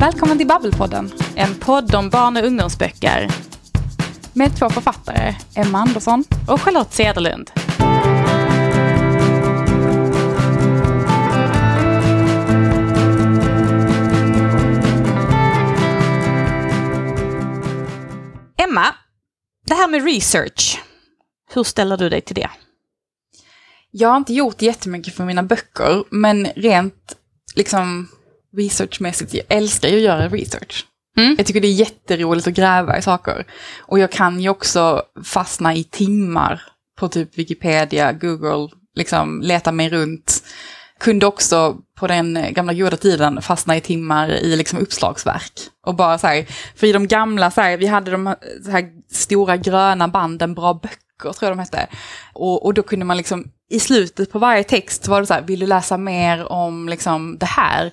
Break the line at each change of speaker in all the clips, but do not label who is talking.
Välkommen till Babbelpodden.
En podd om barn och ungdomsböcker.
Med två författare, Emma Andersson
och Charlotte Cederlund. Emma, det här med research. Hur ställer du dig till det?
Jag har inte gjort jättemycket för mina böcker, men rent liksom researchmässigt, jag älskar ju att göra research. Mm. Jag tycker det är jätteroligt att gräva i saker. Och jag kan ju också fastna i timmar på typ Wikipedia, Google, liksom leta mig runt. Kunde också på den gamla goda tiden fastna i timmar i liksom uppslagsverk. Och bara så här, för i de gamla, så här, vi hade de här stora gröna banden, bra böcker tror jag de hette. Och, och då kunde man liksom i slutet på varje text var det så här, vill du läsa mer om liksom det här?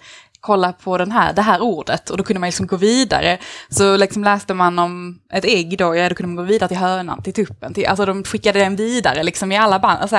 Kolla på den här, det här ordet och då kunde man liksom gå vidare. Så liksom läste man om ett ägg då, ja då kunde man gå vidare till hönan, till tuppen, till, alltså de skickade den vidare liksom i alla band. Alltså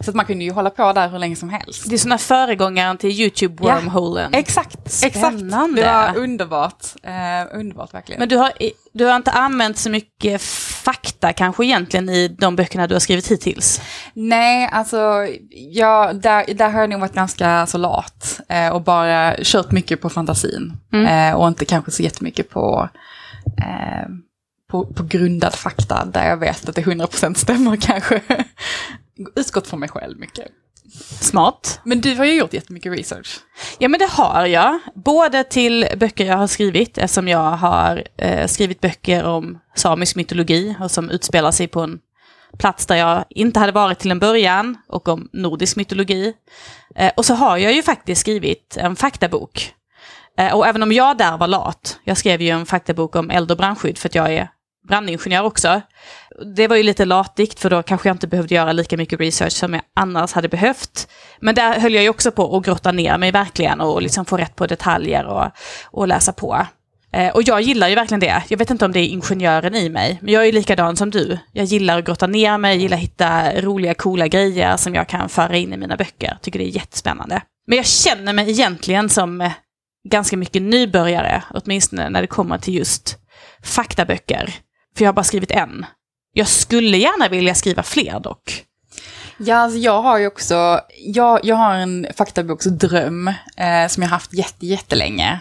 så att man kunde ju hålla på där hur länge som helst.
Det är sådana föregångaren till YouTube-wormholen.
Ja, exakt, Spännande. exakt. Det var underbart, eh, underbart verkligen.
Men du har, du har inte använt så mycket fakta kanske egentligen i de böckerna du har skrivit hittills?
Nej, alltså ja, där, där har jag nog varit ganska alltså, lat eh, och bara kört mycket på fantasin. Mm. Eh, och inte kanske så jättemycket på, eh, på, på grundad fakta där jag vet att det 100% stämmer kanske. Utgått från mig själv mycket.
Smart.
Men du har ju gjort jättemycket research.
Ja men det har jag. Både till böcker jag har skrivit, eftersom jag har eh, skrivit böcker om samisk mytologi och som utspelar sig på en plats där jag inte hade varit till en början och om nordisk mytologi. Eh, och så har jag ju faktiskt skrivit en faktabok. Eh, och även om jag där var lat, jag skrev ju en faktabok om eld och brandskydd för att jag är brandingenjör också. Det var ju lite latigt för då kanske jag inte behövde göra lika mycket research som jag annars hade behövt. Men där höll jag ju också på att grotta ner mig verkligen och liksom få rätt på detaljer och, och läsa på. Eh, och jag gillar ju verkligen det. Jag vet inte om det är ingenjören i mig, men jag är likadan som du. Jag gillar att grotta ner mig, gillar att hitta roliga, coola grejer som jag kan föra in i mina böcker. Tycker det är jättespännande. Men jag känner mig egentligen som eh, ganska mycket nybörjare, åtminstone när det kommer till just faktaböcker. För jag har bara skrivit en. Jag skulle gärna vilja skriva fler dock.
Ja, alltså jag har ju också, jag, jag har en faktaboksdröm eh, som jag haft jätte, jättelänge.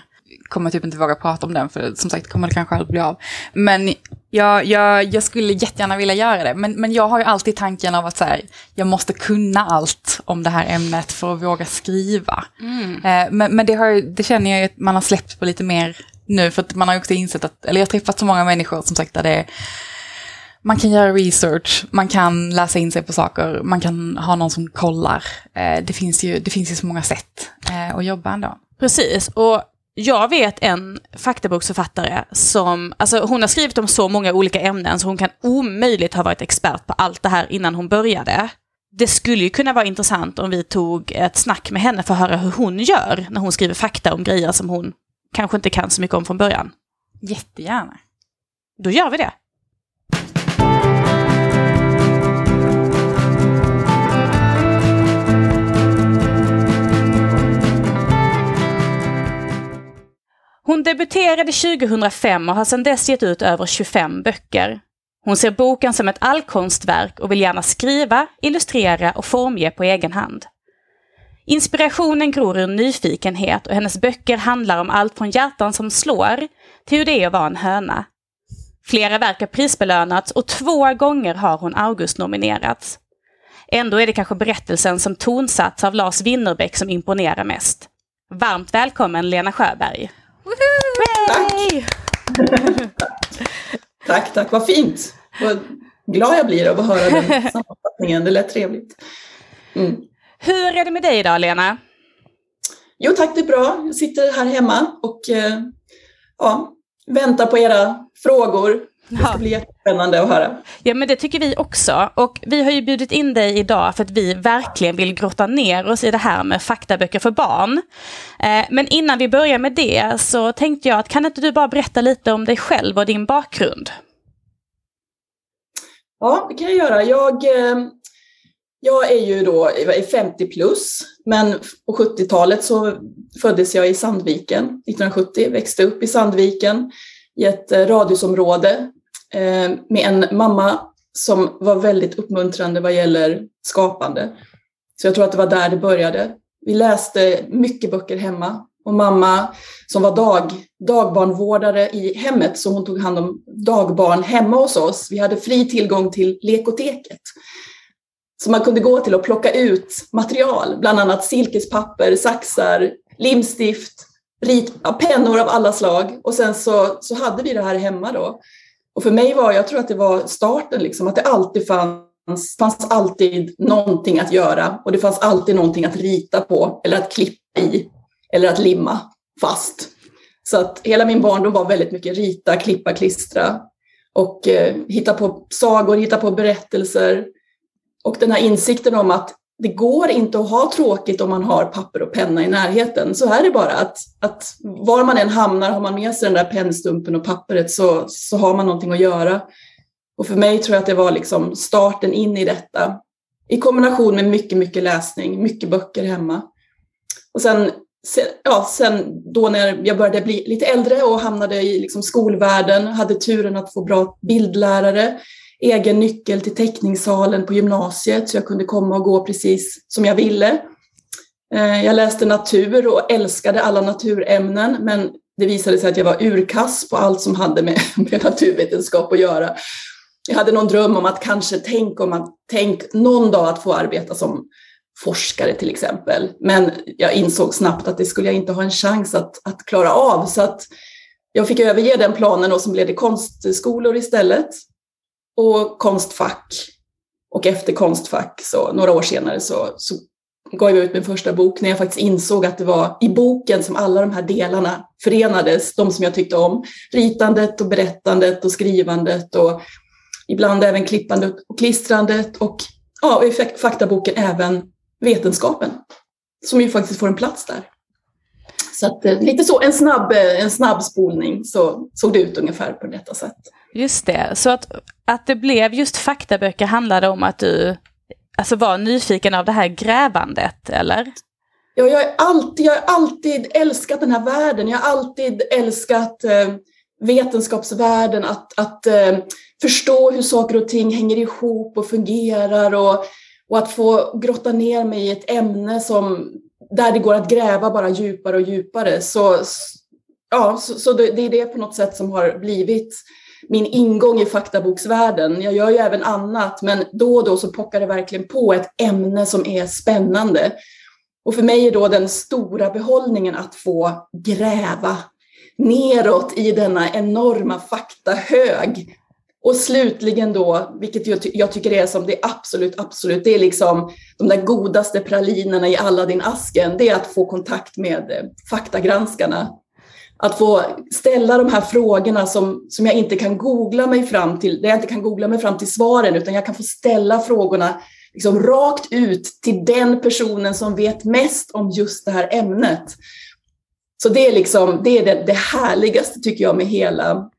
Kommer typ inte våga prata om den för som sagt kommer det kanske aldrig bli av. Men jag, jag, jag skulle jättegärna vilja göra det. Men, men jag har ju alltid tanken av att så här, jag måste kunna allt om det här ämnet för att våga skriva. Mm. Eh, men men det, har, det känner jag att man har släppt på lite mer nu, för att man har också insett att, eller jag har träffat så många människor som sagt där det är man kan göra research, man kan läsa in sig på saker, man kan ha någon som kollar. Eh, det, finns ju, det finns ju så många sätt eh, att jobba ändå.
Precis, och jag vet en faktaboksförfattare som, alltså hon har skrivit om så många olika ämnen så hon kan omöjligt ha varit expert på allt det här innan hon började. Det skulle ju kunna vara intressant om vi tog ett snack med henne för att höra hur hon gör när hon skriver fakta om grejer som hon kanske inte kan så mycket om från början.
Jättegärna.
Då gör vi det. Hon debuterade 2005 och har sedan dess gett ut över 25 böcker. Hon ser boken som ett allkonstverk och vill gärna skriva, illustrera och formge på egen hand. Inspirationen gror ur nyfikenhet och hennes böcker handlar om allt från hjärtan som slår till hur det är att vara en höna. Flera verk har prisbelönats och två gånger har hon August-nominerats. Ändå är det kanske berättelsen som tonsats av Lars Winnerbäck som imponerar mest. Varmt välkommen Lena Sjöberg!
Tack! tack, tack, vad fint! Vad glad jag blir av att höra den sammanfattningen, det lät trevligt.
Mm. Hur är det med dig idag, Lena?
Jo tack, det är bra. Jag sitter här hemma och eh, ja, väntar på era frågor. Det ska bli jättespännande att höra.
Ja men det tycker vi också. Och vi har ju bjudit in dig idag för att vi verkligen vill grotta ner oss i det här med faktaböcker för barn. Eh, men innan vi börjar med det så tänkte jag att kan inte du bara berätta lite om dig själv och din bakgrund?
Ja, det kan jag göra. Jag eh, Jag är ju då 50 plus, men på 70-talet så föddes jag i Sandviken 1970, växte upp i Sandviken i ett eh, radhusområde eh, med en mamma som var väldigt uppmuntrande vad gäller skapande. Så jag tror att det var där det började. Vi läste mycket böcker hemma och mamma som var dag, dagbarnvårdare i hemmet, så hon tog hand om dagbarn hemma hos oss. Vi hade fri tillgång till lekoteket. Så man kunde gå till och plocka ut material, bland annat silkespapper, saxar, limstift, rit, ja, pennor av alla slag. Och sen så, så hade vi det här hemma då. Och för mig var, jag tror att det var starten, liksom, att det alltid fanns, fanns alltid någonting att göra och det fanns alltid någonting att rita på eller att klippa i eller att limma fast. Så att hela min barndom var väldigt mycket rita, klippa, klistra och eh, hitta på sagor, hitta på berättelser. Och den här insikten om att det går inte att ha tråkigt om man har papper och penna i närheten. Så är det bara att, att var man än hamnar, har man med sig den där pennstumpen och pappret så, så har man någonting att göra. Och för mig tror jag att det var liksom starten in i detta. I kombination med mycket, mycket läsning, mycket böcker hemma. Och sen, sen, ja, sen då när jag började bli lite äldre och hamnade i liksom skolvärlden, hade turen att få bra bildlärare, egen nyckel till teckningssalen på gymnasiet så jag kunde komma och gå precis som jag ville. Eh, jag läste natur och älskade alla naturämnen men det visade sig att jag var urkass på allt som hade med, med naturvetenskap att göra. Jag hade någon dröm om att kanske tänk om att tänk någon dag att få arbeta som forskare till exempel. Men jag insåg snabbt att det skulle jag inte ha en chans att, att klara av. Så att jag fick överge den planen och så blev det konstskolor istället och Konstfack. Och efter Konstfack, så några år senare, så, så gav jag ut min första bok när jag faktiskt insåg att det var i boken som alla de här delarna förenades, de som jag tyckte om. Ritandet och berättandet och skrivandet och ibland även klippandet och klistrandet och ja, i faktaboken även vetenskapen, som ju faktiskt får en plats där. Så att, eh, lite så, en snabb, eh, en snabb spolning så såg det ut ungefär på detta sätt.
Just det, så att, att det blev just faktaböcker handlade om att du alltså var nyfiken av det här grävandet, eller?
Ja, jag har alltid, jag har alltid älskat den här världen. Jag har alltid älskat eh, vetenskapsvärlden, att, att eh, förstå hur saker och ting hänger ihop och fungerar och, och att få grotta ner mig i ett ämne som, där det går att gräva bara djupare och djupare. Så, ja, så, så det, det är det på något sätt som har blivit min ingång i faktaboksvärlden. Jag gör ju även annat, men då och då så pockar det verkligen på ett ämne som är spännande. Och för mig är då den stora behållningen att få gräva neråt i denna enorma faktahög. Och slutligen då, vilket jag, ty jag tycker är som det absolut, absolut, det är liksom de där godaste pralinerna i alla din asken, det är att få kontakt med eh, faktagranskarna att få ställa de här frågorna som, som jag inte kan googla mig fram till, där jag inte kan googla mig fram till svaren, utan jag kan få ställa frågorna liksom rakt ut till den personen som vet mest om just det här ämnet. Så det är, liksom, det, är det, det härligaste tycker jag med hela,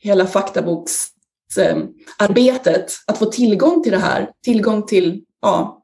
hela faktaboksarbetet, att få tillgång till det här, tillgång till ja,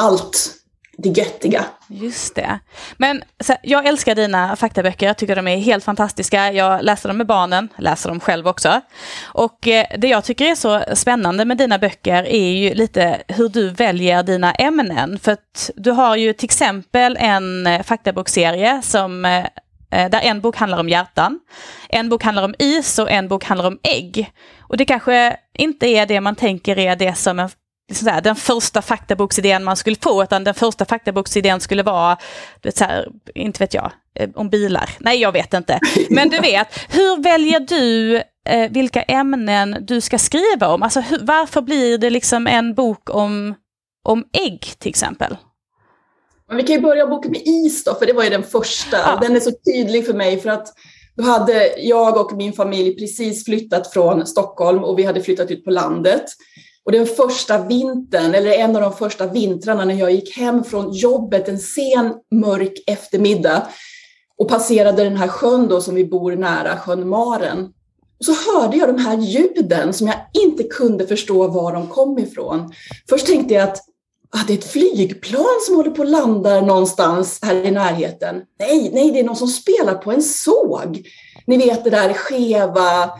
allt det göttiga.
Just det. Men så, jag älskar dina faktaböcker, jag tycker de är helt fantastiska. Jag läser dem med barnen, läser dem själv också. Och eh, det jag tycker är så spännande med dina böcker är ju lite hur du väljer dina ämnen. För att du har ju till exempel en eh, faktaboksserie som eh, eh, där en bok handlar om hjärtan, en bok handlar om is och en bok handlar om ägg. Och det kanske inte är det man tänker är det som en här, den första faktaboksidén man skulle få, utan den första faktaboksidén skulle vara, vet, så här, inte vet jag, eh, om bilar. Nej, jag vet inte. Men du vet, hur väljer du eh, vilka ämnen du ska skriva om? Alltså hur, varför blir det liksom en bok om, om ägg till exempel?
Men vi kan ju börja boken med is då, för det var ju den första. Ja. Den är så tydlig för mig för att då hade jag och min familj precis flyttat från Stockholm och vi hade flyttat ut på landet. Och den första vintern, eller en av de första vintrarna när jag gick hem från jobbet en sen mörk eftermiddag och passerade den här sjön då som vi bor nära, sjön Maren. Och så hörde jag de här ljuden som jag inte kunde förstå var de kom ifrån. Först tänkte jag att ah, det är ett flygplan som håller på att landa någonstans här i närheten. Nej, nej, det är någon som spelar på en såg. Ni vet det där skeva,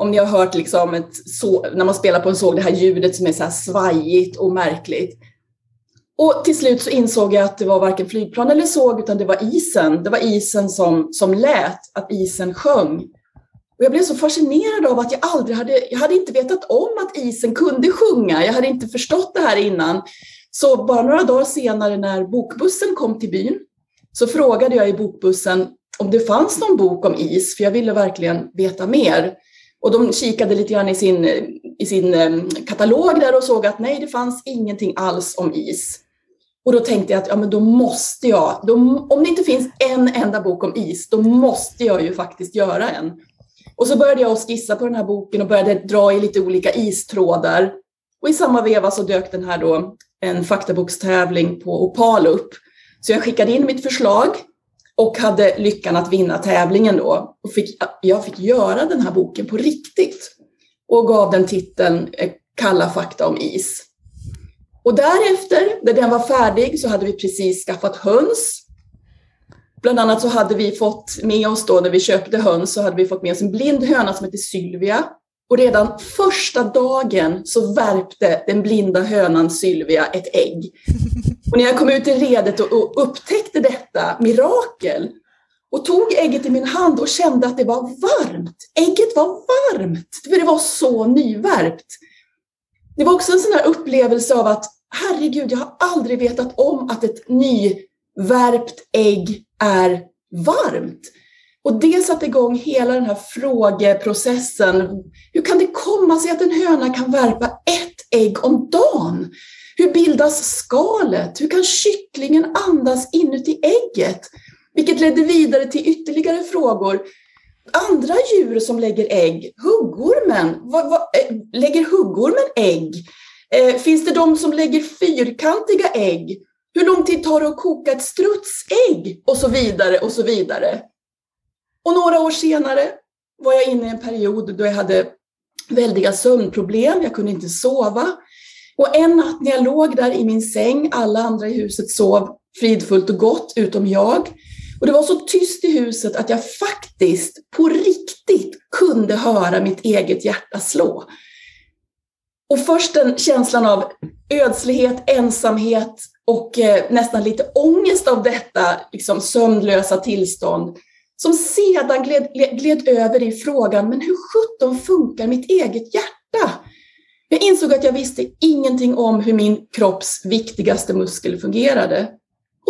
om ni har hört liksom ett så, när man spelar på en såg, det här ljudet som är så här svajigt och märkligt. Och till slut så insåg jag att det var varken flygplan eller såg, utan det var isen. Det var isen som, som lät, att isen sjöng. Och jag blev så fascinerad av att jag aldrig hade, jag hade inte vetat om att isen kunde sjunga. Jag hade inte förstått det här innan. Så bara några dagar senare när bokbussen kom till byn så frågade jag i bokbussen om det fanns någon bok om is, för jag ville verkligen veta mer. Och de kikade lite grann i sin, i sin ehm, katalog där och såg att nej, det fanns ingenting alls om is. Och då tänkte jag att ja, men då måste jag, då, om det inte finns en enda bok om is, då måste jag ju faktiskt göra en. Och så började jag skissa på den här boken och började dra i lite olika istrådar. Och i samma veva så dök den här då en faktabokstävling på Opal upp. Så jag skickade in mitt förslag och hade lyckan att vinna tävlingen då. Och fick, jag fick göra den här boken på riktigt och gav den titeln eh, Kalla fakta om is. Och därefter, när den var färdig, så hade vi precis skaffat höns. Bland annat så hade vi fått med oss då, när vi köpte höns, så hade vi fått med oss en blind höna som heter Sylvia. Och redan första dagen så värpte den blinda hönan Sylvia ett ägg. Och när jag kom ut i redet och upptäckte detta mirakel och tog ägget i min hand och kände att det var varmt. Ägget var varmt, för det var så nyvärpt. Det var också en sån här upplevelse av att herregud, jag har aldrig vetat om att ett nyvärpt ägg är varmt. Och det satte igång hela den här frågeprocessen. Hur kan det komma sig att en höna kan värpa ett ägg om dagen? Hur bildas skalet? Hur kan kycklingen andas inuti ägget? Vilket ledde vidare till ytterligare frågor. Andra djur som lägger ägg, huggormen, vad, vad, äh, lägger huggormen ägg? Eh, finns det de som lägger fyrkantiga ägg? Hur lång tid tar det att koka ett strutsägg? Och så vidare och så vidare. Och några år senare var jag inne i en period då jag hade väldiga sömnproblem. Jag kunde inte sova. Och en natt när jag låg där i min säng, alla andra i huset sov fridfullt och gott, utom jag. Och det var så tyst i huset att jag faktiskt på riktigt kunde höra mitt eget hjärta slå. Och först den känslan av ödslighet, ensamhet och eh, nästan lite ångest av detta liksom sömnlösa tillstånd som sedan gled, gled över i frågan, men hur sjutton funkar mitt eget hjärta? Jag insåg att jag visste ingenting om hur min kropps viktigaste muskel fungerade.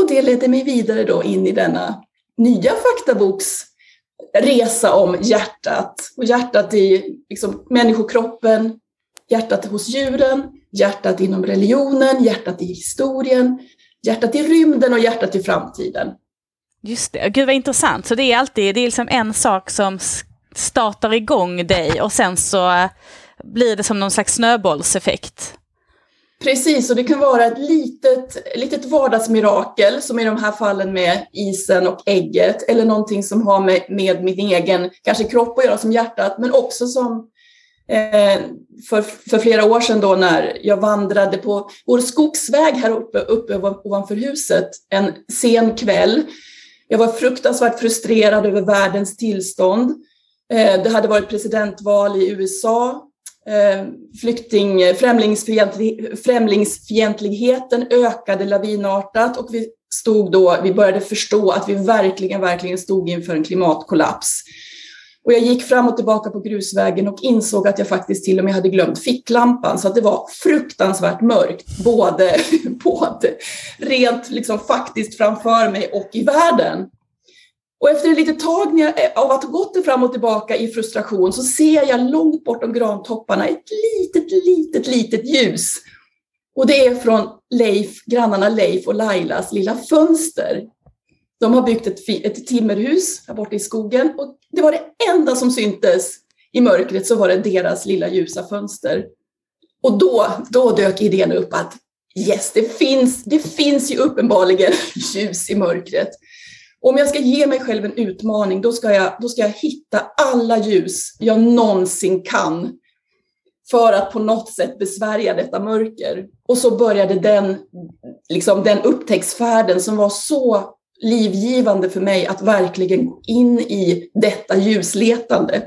Och det ledde mig vidare då in i denna nya faktaboksresa om hjärtat. Och hjärtat i liksom, människokroppen, hjärtat hos djuren, hjärtat inom religionen, hjärtat i historien, hjärtat i rymden och hjärtat i framtiden.
Just det, gud vad intressant. Så det är alltid det är liksom en sak som startar igång dig och sen så eh, blir det som någon slags snöbollseffekt.
Precis, och det kan vara ett litet, litet vardagsmirakel som i de här fallen med isen och ägget eller någonting som har med, med min egen kanske kropp att göra som hjärtat men också som eh, för, för flera år sedan då när jag vandrade på vår skogsväg här uppe, uppe ovanför huset en sen kväll jag var fruktansvärt frustrerad över världens tillstånd. Eh, det hade varit presidentval i USA. Eh, flykting, eh, främlingsfientlig, främlingsfientligheten ökade lavinartat och vi stod då, vi började förstå att vi verkligen, verkligen stod inför en klimatkollaps. Och jag gick fram och tillbaka på grusvägen och insåg att jag faktiskt till och med hade glömt ficklampan så att det var fruktansvärt mörkt, både, både rent liksom faktiskt framför mig och i världen. Och efter ett litet tag eh, av att ha gått fram och tillbaka i frustration så ser jag långt bortom grantopparna ett litet, litet, litet ljus. Och det är från Leif, grannarna Leif och Lailas lilla fönster. De har byggt ett, ett timmerhus här borta i skogen och det var det enda som syntes i mörkret så var det deras lilla ljusa fönster. Och då, då dök idén upp att yes, det finns, det finns ju uppenbarligen ljus i mörkret. Om jag ska ge mig själv en utmaning, då ska jag, då ska jag hitta alla ljus jag någonsin kan. för att på något sätt besvärja detta mörker. Och så började den, liksom, den upptäcktsfärden som var så livgivande för mig att verkligen gå in i detta ljusletande.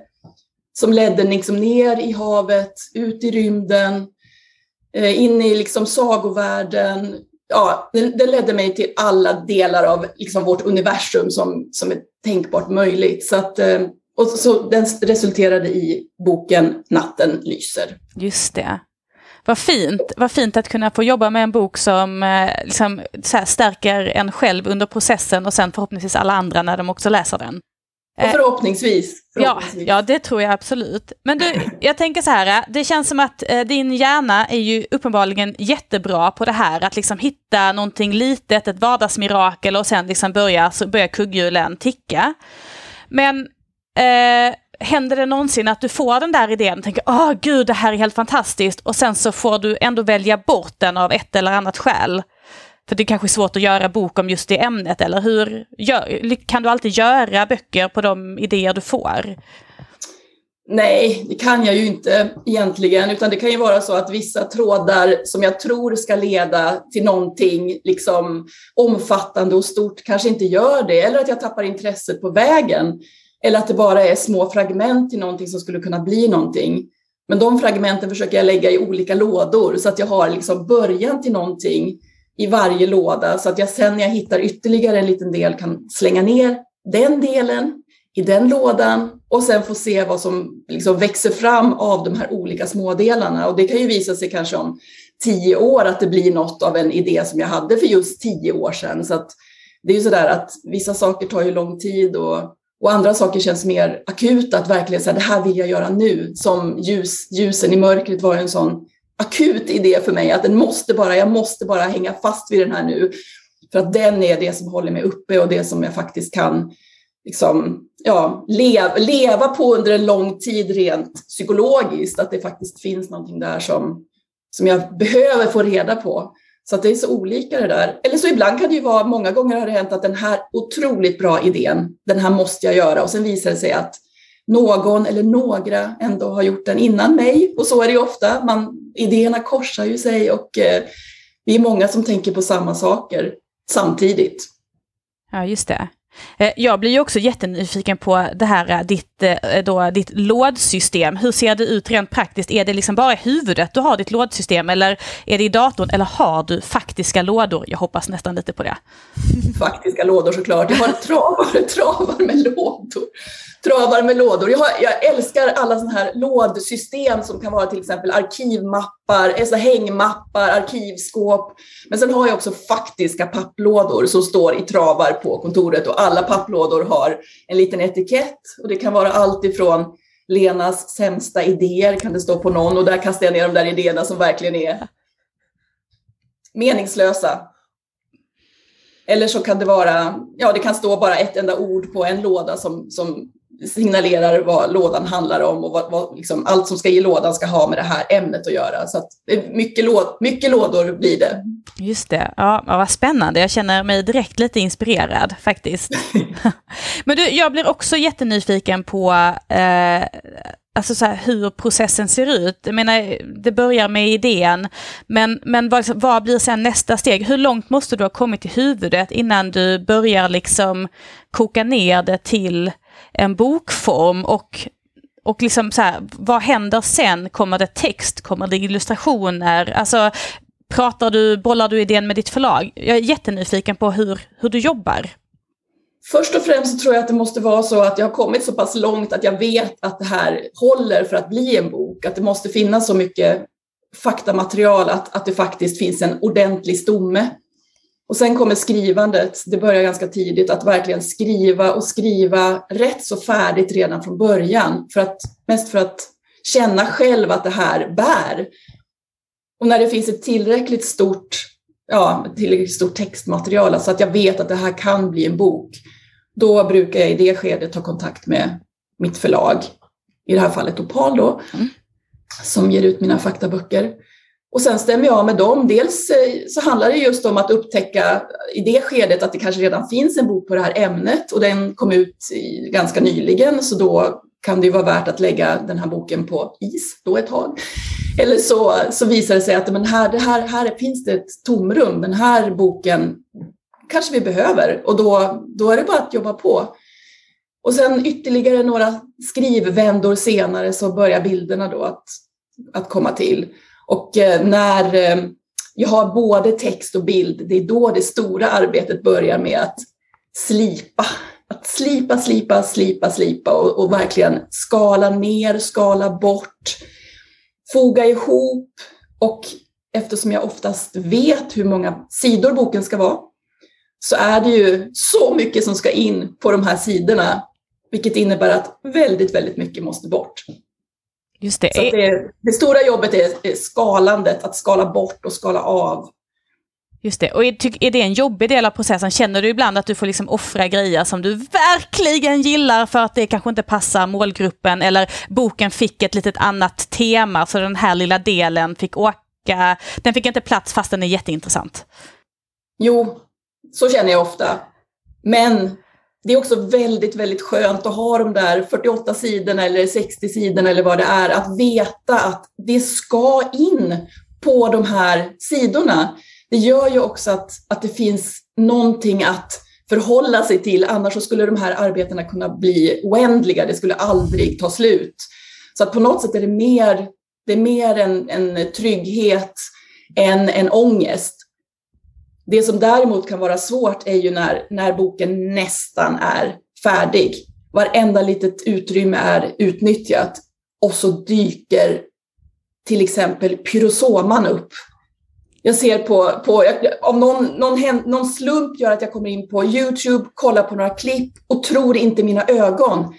Som ledde liksom ner i havet, ut i rymden, eh, in i liksom sagovärlden. Ja, den, den ledde mig till alla delar av liksom vårt universum som, som är tänkbart möjligt. Så att, eh, och så den resulterade i boken Natten lyser.
Just det. Vad fint, vad fint att kunna få jobba med en bok som eh, liksom, stärker en själv under processen och sen förhoppningsvis alla andra när de också läser den.
Och förhoppningsvis. förhoppningsvis.
Ja, ja, det tror jag absolut. Men du, jag tänker så här, det känns som att eh, din hjärna är ju uppenbarligen jättebra på det här, att liksom hitta någonting litet, ett vardagsmirakel och sen liksom börja, så börjar kugghjulen ticka. Men eh, händer det någonsin att du får den där idén och tänker åh gud det här är helt fantastiskt och sen så får du ändå välja bort den av ett eller annat skäl? För det kanske är svårt att göra bok om just det ämnet, eller hur? Gör, kan du alltid göra böcker på de idéer du får?
Nej, det kan jag ju inte egentligen, utan det kan ju vara så att vissa trådar som jag tror ska leda till någonting liksom omfattande och stort kanske inte gör det, eller att jag tappar intresset på vägen. Eller att det bara är små fragment till någonting som skulle kunna bli någonting. Men de fragmenten försöker jag lägga i olika lådor så att jag har liksom början till någonting i varje låda så att jag sen när jag hittar ytterligare en liten del kan slänga ner den delen i den lådan och sen få se vad som liksom växer fram av de här olika smådelarna. Och det kan ju visa sig kanske om tio år att det blir något av en idé som jag hade för just tio år sedan. Så att det är ju sådär att vissa saker tar ju lång tid och och andra saker känns mer akuta, att verkligen säga det här vill jag göra nu. Som ljus, ljusen i mörkret var en sån akut idé för mig, att den måste bara, jag måste bara hänga fast vid den här nu. För att den är det som håller mig uppe och det som jag faktiskt kan liksom, ja, leva, leva på under en lång tid rent psykologiskt. Att det faktiskt finns någonting där som, som jag behöver få reda på. Så att det är så olika det där. Eller så ibland kan det ju vara, många gånger har det hänt att den här otroligt bra idén, den här måste jag göra och sen visar det sig att någon eller några ändå har gjort den innan mig. Och så är det ju ofta, man, idéerna korsar ju sig och eh, vi är många som tänker på samma saker samtidigt.
Ja, just det. Eh, jag blir ju också jättenyfiken på det här eh, ditt, eh, då, ditt lådsystem. Hur ser det ut rent praktiskt? Är det liksom bara i huvudet du har ditt lådsystem eller är det i datorn eller har du faktiska lådor? Jag hoppas nästan lite på det.
Faktiska lådor såklart. Jag har travar, travar med lådor travar med lådor. Jag, har, jag älskar alla sådana här lådsystem som kan vara till exempel arkivmappar, alltså hängmappar, arkivskåp. Men sen har jag också faktiska papplådor som står i travar på kontoret och alla papplådor har en liten etikett och det kan vara allt ifrån Lenas sämsta idéer kan det stå på någon och där kastar jag ner de där idéerna som verkligen är meningslösa. Eller så kan det vara, ja det kan stå bara ett enda ord på en låda som, som signalerar vad lådan handlar om och vad, vad liksom, allt som ska i lådan ska ha med det här ämnet att göra. Så att mycket, låd, mycket lådor blir det.
Just det, ja, vad spännande. Jag känner mig direkt lite inspirerad faktiskt. Men du, jag blir också jättenyfiken på eh, alltså så här, hur processen ser ut. Jag menar, det börjar med idén, men, men vad, vad blir sen nästa steg? Hur långt måste du ha kommit i huvudet innan du börjar liksom koka ner det till en bokform och och liksom så här, vad händer sen? Kommer det text? Kommer det illustrationer? Alltså, pratar du, bollar du idén med ditt förlag? Jag är jättenyfiken på hur, hur du jobbar.
Först och främst tror jag att det måste vara så att jag har kommit så pass långt att jag vet att det här håller för att bli en bok. Att det måste finnas så mycket faktamaterial att, att det faktiskt finns en ordentlig stomme och sen kommer skrivandet, det börjar ganska tidigt, att verkligen skriva och skriva rätt så färdigt redan från början. För att, mest för att känna själv att det här bär. Och när det finns ett tillräckligt stort, ja, tillräckligt stort textmaterial, alltså att jag vet att det här kan bli en bok, då brukar jag i det skedet ta kontakt med mitt förlag, i det här fallet Opal då, mm. som ger ut mina faktaböcker. Och sen stämmer jag med dem. Dels eh, så handlar det just om att upptäcka i det skedet att det kanske redan finns en bok på det här ämnet och den kom ut ganska nyligen så då kan det ju vara värt att lägga den här boken på is då ett tag. Eller så, så visar det sig att men här, det här, här finns det ett tomrum, den här boken kanske vi behöver och då, då är det bara att jobba på. Och sen ytterligare några skrivvändor senare så börjar bilderna då att, att komma till. Och eh, när eh, jag har både text och bild, det är då det stora arbetet börjar med att slipa. Att slipa, slipa, slipa, slipa och, och verkligen skala ner, skala bort, foga ihop och eftersom jag oftast vet hur många sidor boken ska vara så är det ju så mycket som ska in på de här sidorna, vilket innebär att väldigt, väldigt mycket måste bort.
Just det.
Så det, det, stora jobbet är skalandet, att skala bort och skala av.
Just det. Och är, är det en jobbig del av processen? Känner du ibland att du får liksom offra grejer som du verkligen gillar för att det kanske inte passar målgruppen eller boken fick ett litet annat tema så den här lilla delen fick åka, den fick inte plats fast den är jätteintressant?
Jo, så känner jag ofta. Men det är också väldigt, väldigt skönt att ha de där 48 sidorna eller 60 sidorna eller vad det är, att veta att det ska in på de här sidorna. Det gör ju också att, att det finns någonting att förhålla sig till, annars så skulle de här arbetena kunna bli oändliga, det skulle aldrig ta slut. Så att på något sätt är det mer, det är mer en, en trygghet än en ångest. Det som däremot kan vara svårt är ju när, när boken nästan är färdig. Varenda litet utrymme är utnyttjat och så dyker till exempel pyrosoman upp. Jag ser på, på om någon, någon, någon slump gör att jag kommer in på Youtube, kollar på några klipp och tror inte mina ögon.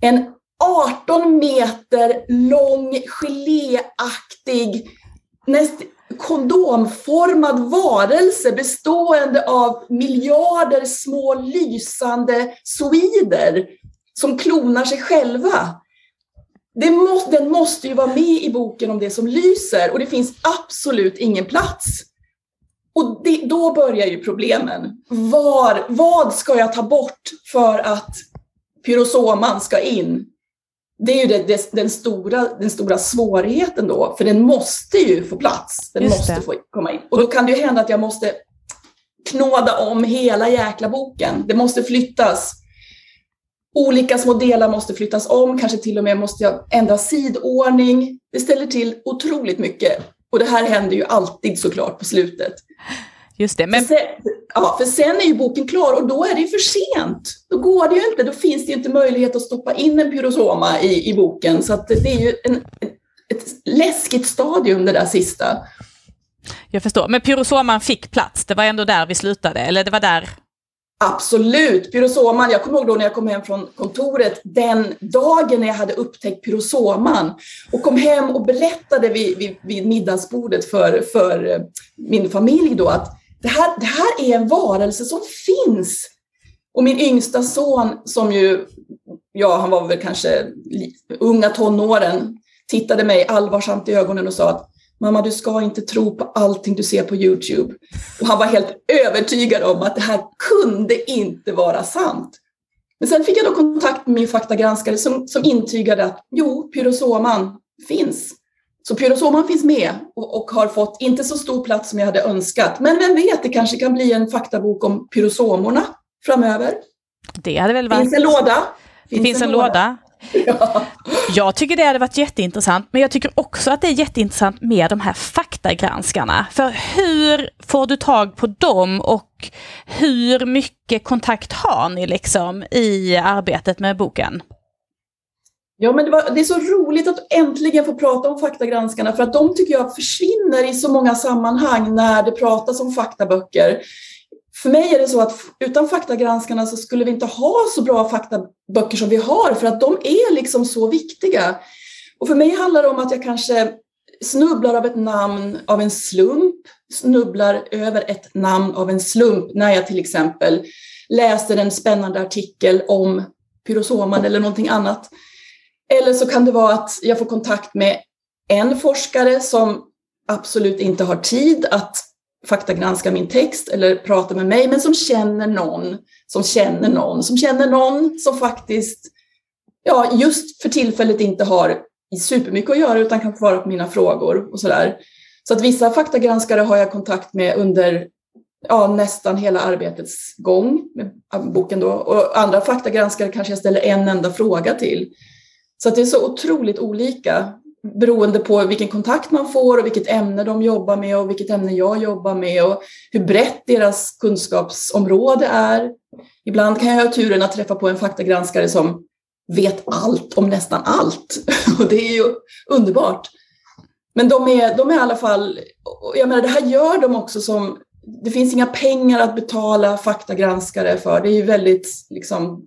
En 18 meter lång geléaktig, näst, kondomformad varelse bestående av miljarder små lysande soider som klonar sig själva. Må, den måste ju vara med i boken om det som lyser och det finns absolut ingen plats. Och det, då börjar ju problemen. Var, vad ska jag ta bort för att pyrosoman ska in? Det är ju det, det, den, stora, den stora svårigheten då, för den måste ju få plats. Den Just måste det. få komma in. Och då kan det ju hända att jag måste knåda om hela jäkla boken. Det måste flyttas. Olika små delar måste flyttas om, kanske till och med måste jag ändra sidordning. Det ställer till otroligt mycket. Och det här händer ju alltid såklart på slutet.
Just det. Men...
För, sen, ja, för sen är ju boken klar och då är det ju för sent. Då går det ju inte, då finns det ju inte möjlighet att stoppa in en pyrosoma i, i boken. Så att det är ju en, ett läskigt stadium det där sista.
Jag förstår, men pyrosoman fick plats, det var ändå där vi slutade, eller det var där?
Absolut, pyrosoman. Jag kommer ihåg då när jag kom hem från kontoret den dagen när jag hade upptäckt pyrosoman och kom hem och berättade vid, vid, vid middagsbordet för, för min familj då att det här, det här är en varelse som finns. Och min yngsta son som ju, ja han var väl kanske unga tonåren, tittade mig allvarsamt i ögonen och sa att Mamma, du ska inte tro på allting du ser på Youtube. Och han var helt övertygad om att det här kunde inte vara sant. Men sen fick jag då kontakt med min faktagranskare som, som intygade att jo, pyrosoman finns. Så pyrosoman finns med och, och, har fått inte så stor plats som jag hade önskat. Men vem vet, det kanske kan bli en faktabok om pyrosomorna framöver.
Det hade väl varit...
Finns en låda.
Finns det finns en, en låda. låda. Ja. Jag tycker det hade varit jätteintressant, men jag tycker också att det är jätteintressant med de här faktagranskarna. För hur får du tag på dem och hur mycket kontakt har ni liksom i arbetet med boken?
Ja, men det, var, det, är så roligt att äntligen få prata om faktagranskarna för att de tycker jag försvinner i så många sammanhang när det pratas om faktaböcker. För mig är det så att utan faktagranskarna så skulle vi inte ha så bra faktaböcker som vi har för att de är liksom så viktiga. Och för mig handlar det om att jag kanske snubblar av ett namn av en slump, snubblar över ett namn av en slump när jag till exempel läser en spännande artikel om pyrosoman eller någonting annat. Eller så kan det vara att jag får kontakt med en forskare som absolut inte har tid att faktagranska min text eller prata med mig, men som känner någon som känner någon som känner någon som faktiskt ja, just för tillfället inte har supermycket att göra utan kan svara på mina frågor och sådär. Så att vissa faktagranskare har jag kontakt med under ja, nästan hela arbetets gång med boken då. Och andra faktagranskare kanske jag ställer en enda fråga till. Så att det är så otroligt olika beroende på vilken kontakt man får och vilket ämne de jobbar med och vilket ämne jag jobbar med och hur brett deras kunskapsområde är. Ibland kan jag ha turen att träffa på en faktagranskare som vet allt om nästan allt och det är ju underbart. Men de är, de är i alla fall, jag menar det här gör de också som, det finns inga pengar att betala faktagranskare för. Det är ju väldigt liksom,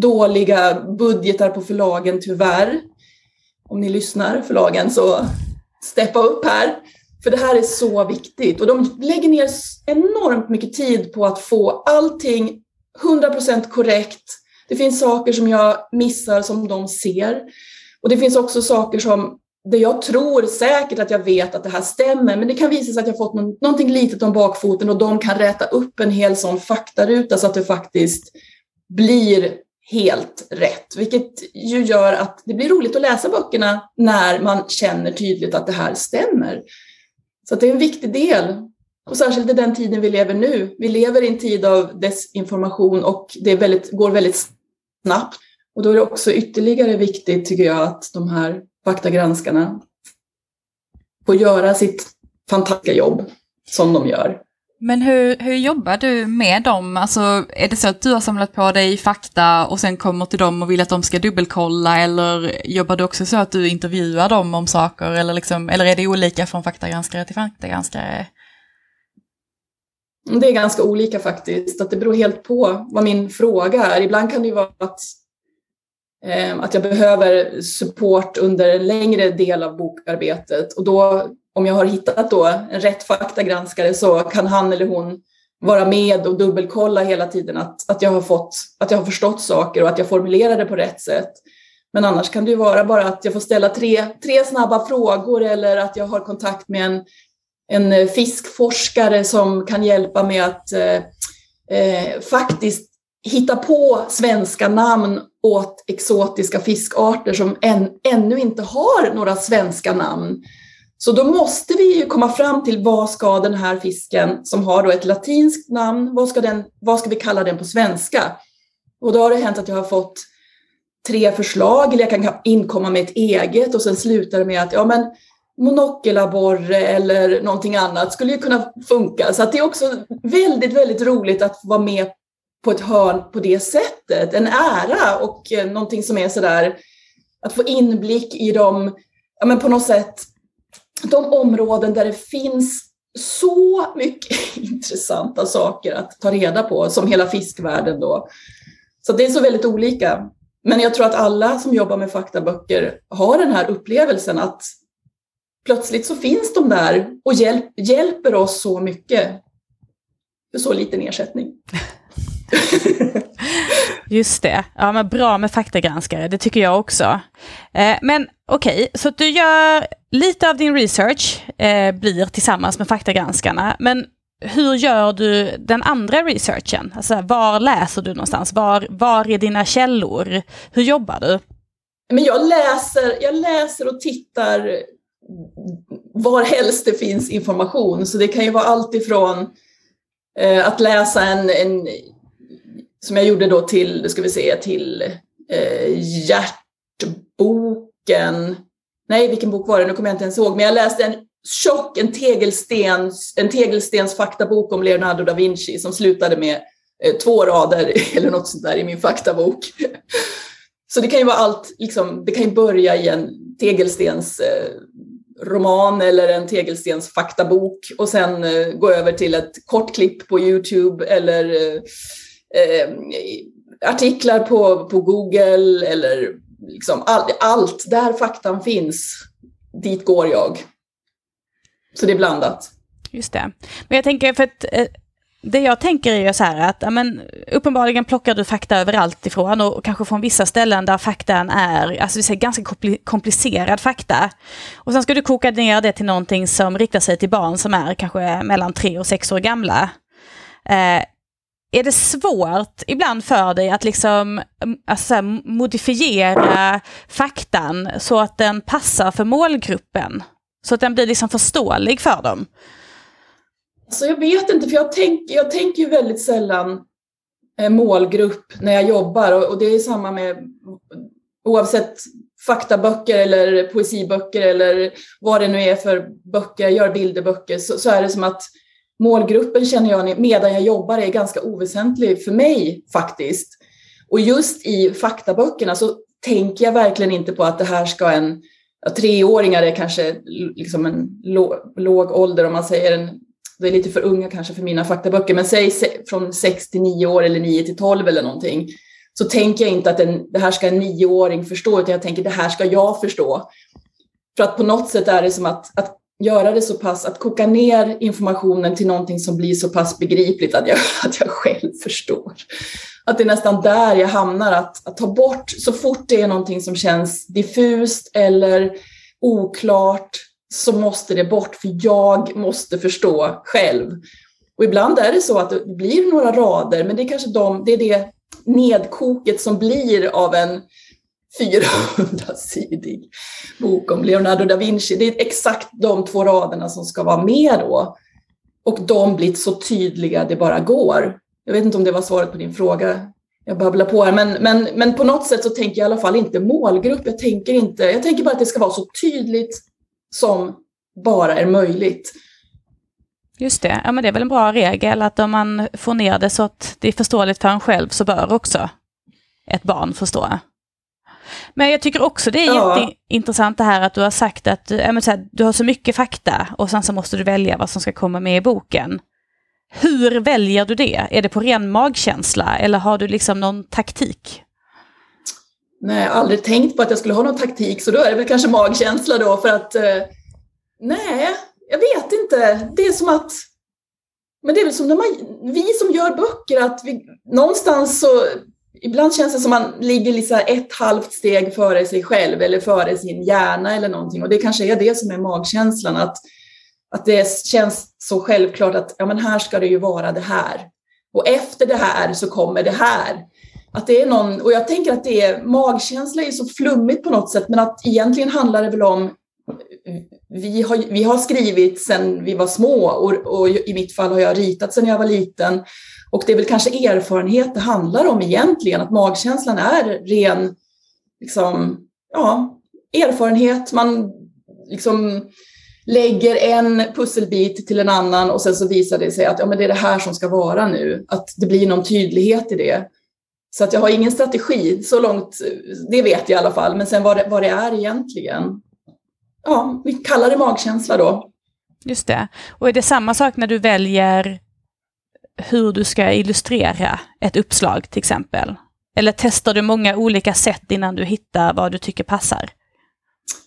dåliga budgetar på förlagen tyvärr. Om ni lyssnar förlagen så steppa upp här. För det här är så viktigt och de lägger ner enormt mycket tid på att få allting 100% korrekt. Det finns saker som jag missar som de ser. Och det finns också saker som där jag tror säkert att jag vet att det här stämmer, men det kan visa sig att jag fått någonting litet om bakfoten och de kan räta upp en hel sån faktaruta så att det faktiskt blir helt rätt, vilket ju gör att det blir roligt att läsa böckerna när man känner tydligt att det här stämmer. Så det är en viktig del. Och särskilt i den tiden vi lever nu. Vi lever i en tid av desinformation och det väldigt, går väldigt snabbt. Och då är det också ytterligare viktigt, tycker jag, att de här faktagranskarna får göra sitt fantastiska jobb som de gör.
Men hur, hur jobbar du med dem? Alltså, är det så att du har samlat på dig fakta och sen kommer till dem och vill att de ska dubbelkolla eller jobbar du också så att du intervjuar dem om saker eller, liksom, eller är det olika från faktagranskare till faktagranskare?
Det är ganska olika faktiskt, att det beror helt på vad min fråga är. Ibland kan det ju vara att, eh, att jag behöver support under en längre del av bokarbetet och då om jag har hittat då en rätt faktagranskare så kan han eller hon vara med och dubbelkolla hela tiden att, att, jag har fått, att jag har förstått saker och att jag formulerar det på rätt sätt. Men annars kan det ju vara bara att jag får ställa tre, tre snabba frågor eller att jag har kontakt med en, en fiskforskare som kan hjälpa mig att eh, eh, faktiskt hitta på svenska namn åt exotiska fiskarter som än, ännu inte har några svenska namn. Så då måste vi ju komma fram till vad ska den här fisken som har då ett latinskt namn, vad ska, den, vad ska vi kalla den på svenska? Och då har det hänt att jag har fått tre förslag eller jag kan inkomma med ett eget och sen slutar det med att ja men monokelabborre eller någonting annat skulle ju kunna funka. Så att det är också väldigt, väldigt roligt att vara med på ett hörn på det sättet. En ära och eh, någonting som är sådär att få inblick i de, ja men på något sätt de områden där det finns så mycket intressanta saker att ta reda på, som hela fiskvärlden då. Så det är så väldigt olika. Men jag tror att alla som jobbar med faktaböcker har den här upplevelsen att plötsligt så finns de där och hjälp, hjälper oss så mycket för så liten ersättning.
Just det. Ja, men bra med faktagranskare, det tycker jag också. Eh, men okej, okay, så du gör lite av din research eh, blir tillsammans med faktagranskarna, men hur gör du den andra researchen? Alltså, var läser du någonstans? Var, var är dina källor? Hur jobbar du?
Men jag, läser, jag läser och tittar var helst det finns information. Så det kan ju vara allt ifrån eh, att läsa en, en som jag gjorde då till, ska vi se, till eh, Hjärtboken. Nej, vilken bok var det? Nu kommer jag inte ens ihåg. Men jag läste en tjock, en tegelstens, en tegelstens faktabok om Leonardo da Vinci som slutade med eh, två rader eller något sånt där i min faktabok. Så det kan ju vara allt, liksom, det kan ju börja i en tegelstens eh, roman eller en tegelstens faktabok och sen eh, gå över till ett kort klipp på Youtube eller eh, eh, artiklar på, på Google eller liksom all, allt. Där faktan finns, dit går jag. Så det är blandat.
Just det. Men jag tänker, för att eh, det jag tänker är ju så här att amen, uppenbarligen plockar du fakta överallt ifrån och, och kanske från vissa ställen där faktan är, alltså vi säger ganska komplicerad fakta. Och sen ska du koka ner det till någonting som riktar sig till barn som är kanske mellan tre och sex år gamla. Eh, är det svårt ibland för dig att liksom mm, alltså, modifiera faktan så att den passar för målgruppen? Så att den blir liksom förståelig för dem?
Alltså jag vet inte, för jag, tänk, jag tänker ju väldigt sällan eh, målgrupp när jag jobbar och, och det är samma med oavsett faktaböcker eller poesiböcker eller vad det nu är för böcker, jag gör bilderböcker, så, så är det som att målgruppen känner jag medan jag jobbar är ganska oväsentlig för mig faktiskt. Och just i faktaböckerna så tänker jag verkligen inte på att det här ska en ja, treåringar är kanske liksom en låg, låg ålder om man säger en det är lite för unga kanske för mina faktaböcker, men säg från 6 till 9 år eller 9 till 12 eller någonting, så tänker jag inte att en, det här ska en nioåring förstå, utan jag tänker det här ska jag förstå. För att på något sätt är det som att, att göra det så pass, att koka ner informationen till någonting som blir så pass begripligt att jag, att jag själv förstår. Att det är nästan där jag hamnar, att, att ta bort så fort det är någonting som känns diffust eller oklart så måste det bort, för jag måste förstå själv. Och ibland är det så att det blir några rader, men det är kanske de, det är det nedkoket som blir av en 400-sidig bok om Leonardo da Vinci. Det är exakt de två raderna som ska vara med då. Och de blir så tydliga det bara går. Jag vet inte om det var svaret på din fråga. Jag babblar på här, men, men, men på något sätt så tänker jag i alla fall inte målgrupp. Jag tänker, inte, jag tänker bara att det ska vara så tydligt som bara är möjligt.
Just det, ja men det är väl en bra regel att om man får ner det så att det är förståeligt för en själv så bör också ett barn förstå. Men jag tycker också det är ja. jätteintressant det här att du har sagt att äh, här, du har så mycket fakta och sen så måste du välja vad som ska komma med i boken. Hur väljer du det? Är det på ren magkänsla eller har du liksom någon taktik?
Nej, jag har aldrig tänkt på att jag skulle ha någon taktik så då är det väl kanske magkänsla då för att eh, nej, jag vet inte. Det är som att men det är väl som när man, vi som gör böcker, att vi, någonstans så ibland känns det som man ligger liksom ett halvt steg före sig själv eller före sin hjärna eller någonting. Och det kanske är det som är magkänslan, att, att det känns så självklart att ja, men här ska det ju vara det här. Och efter det här så kommer det här. Att det är någon, och jag tänker att det är, magkänsla är så flummigt på något sätt, men att egentligen handlar det väl om vi har, vi har skrivit sedan vi var små och, och, i mitt fall har jag ritat sedan jag var liten. Och det är väl kanske erfarenhet det handlar om egentligen, att magkänslan är ren liksom, ja, erfarenhet. Man liksom lägger en pusselbit till en annan och sen så visar det sig att ja, men det är det här som ska vara nu, att det blir någon tydlighet i det. Så att jag har ingen strategi, så långt, det vet jag i alla fall, men sen vad det, vad det är egentligen. Ja, vi kallar det magkänsla då.
Just det. Och är det samma sak när du väljer hur du ska illustrera ett uppslag till exempel? Eller testar du många olika sätt innan du hittar vad du tycker passar?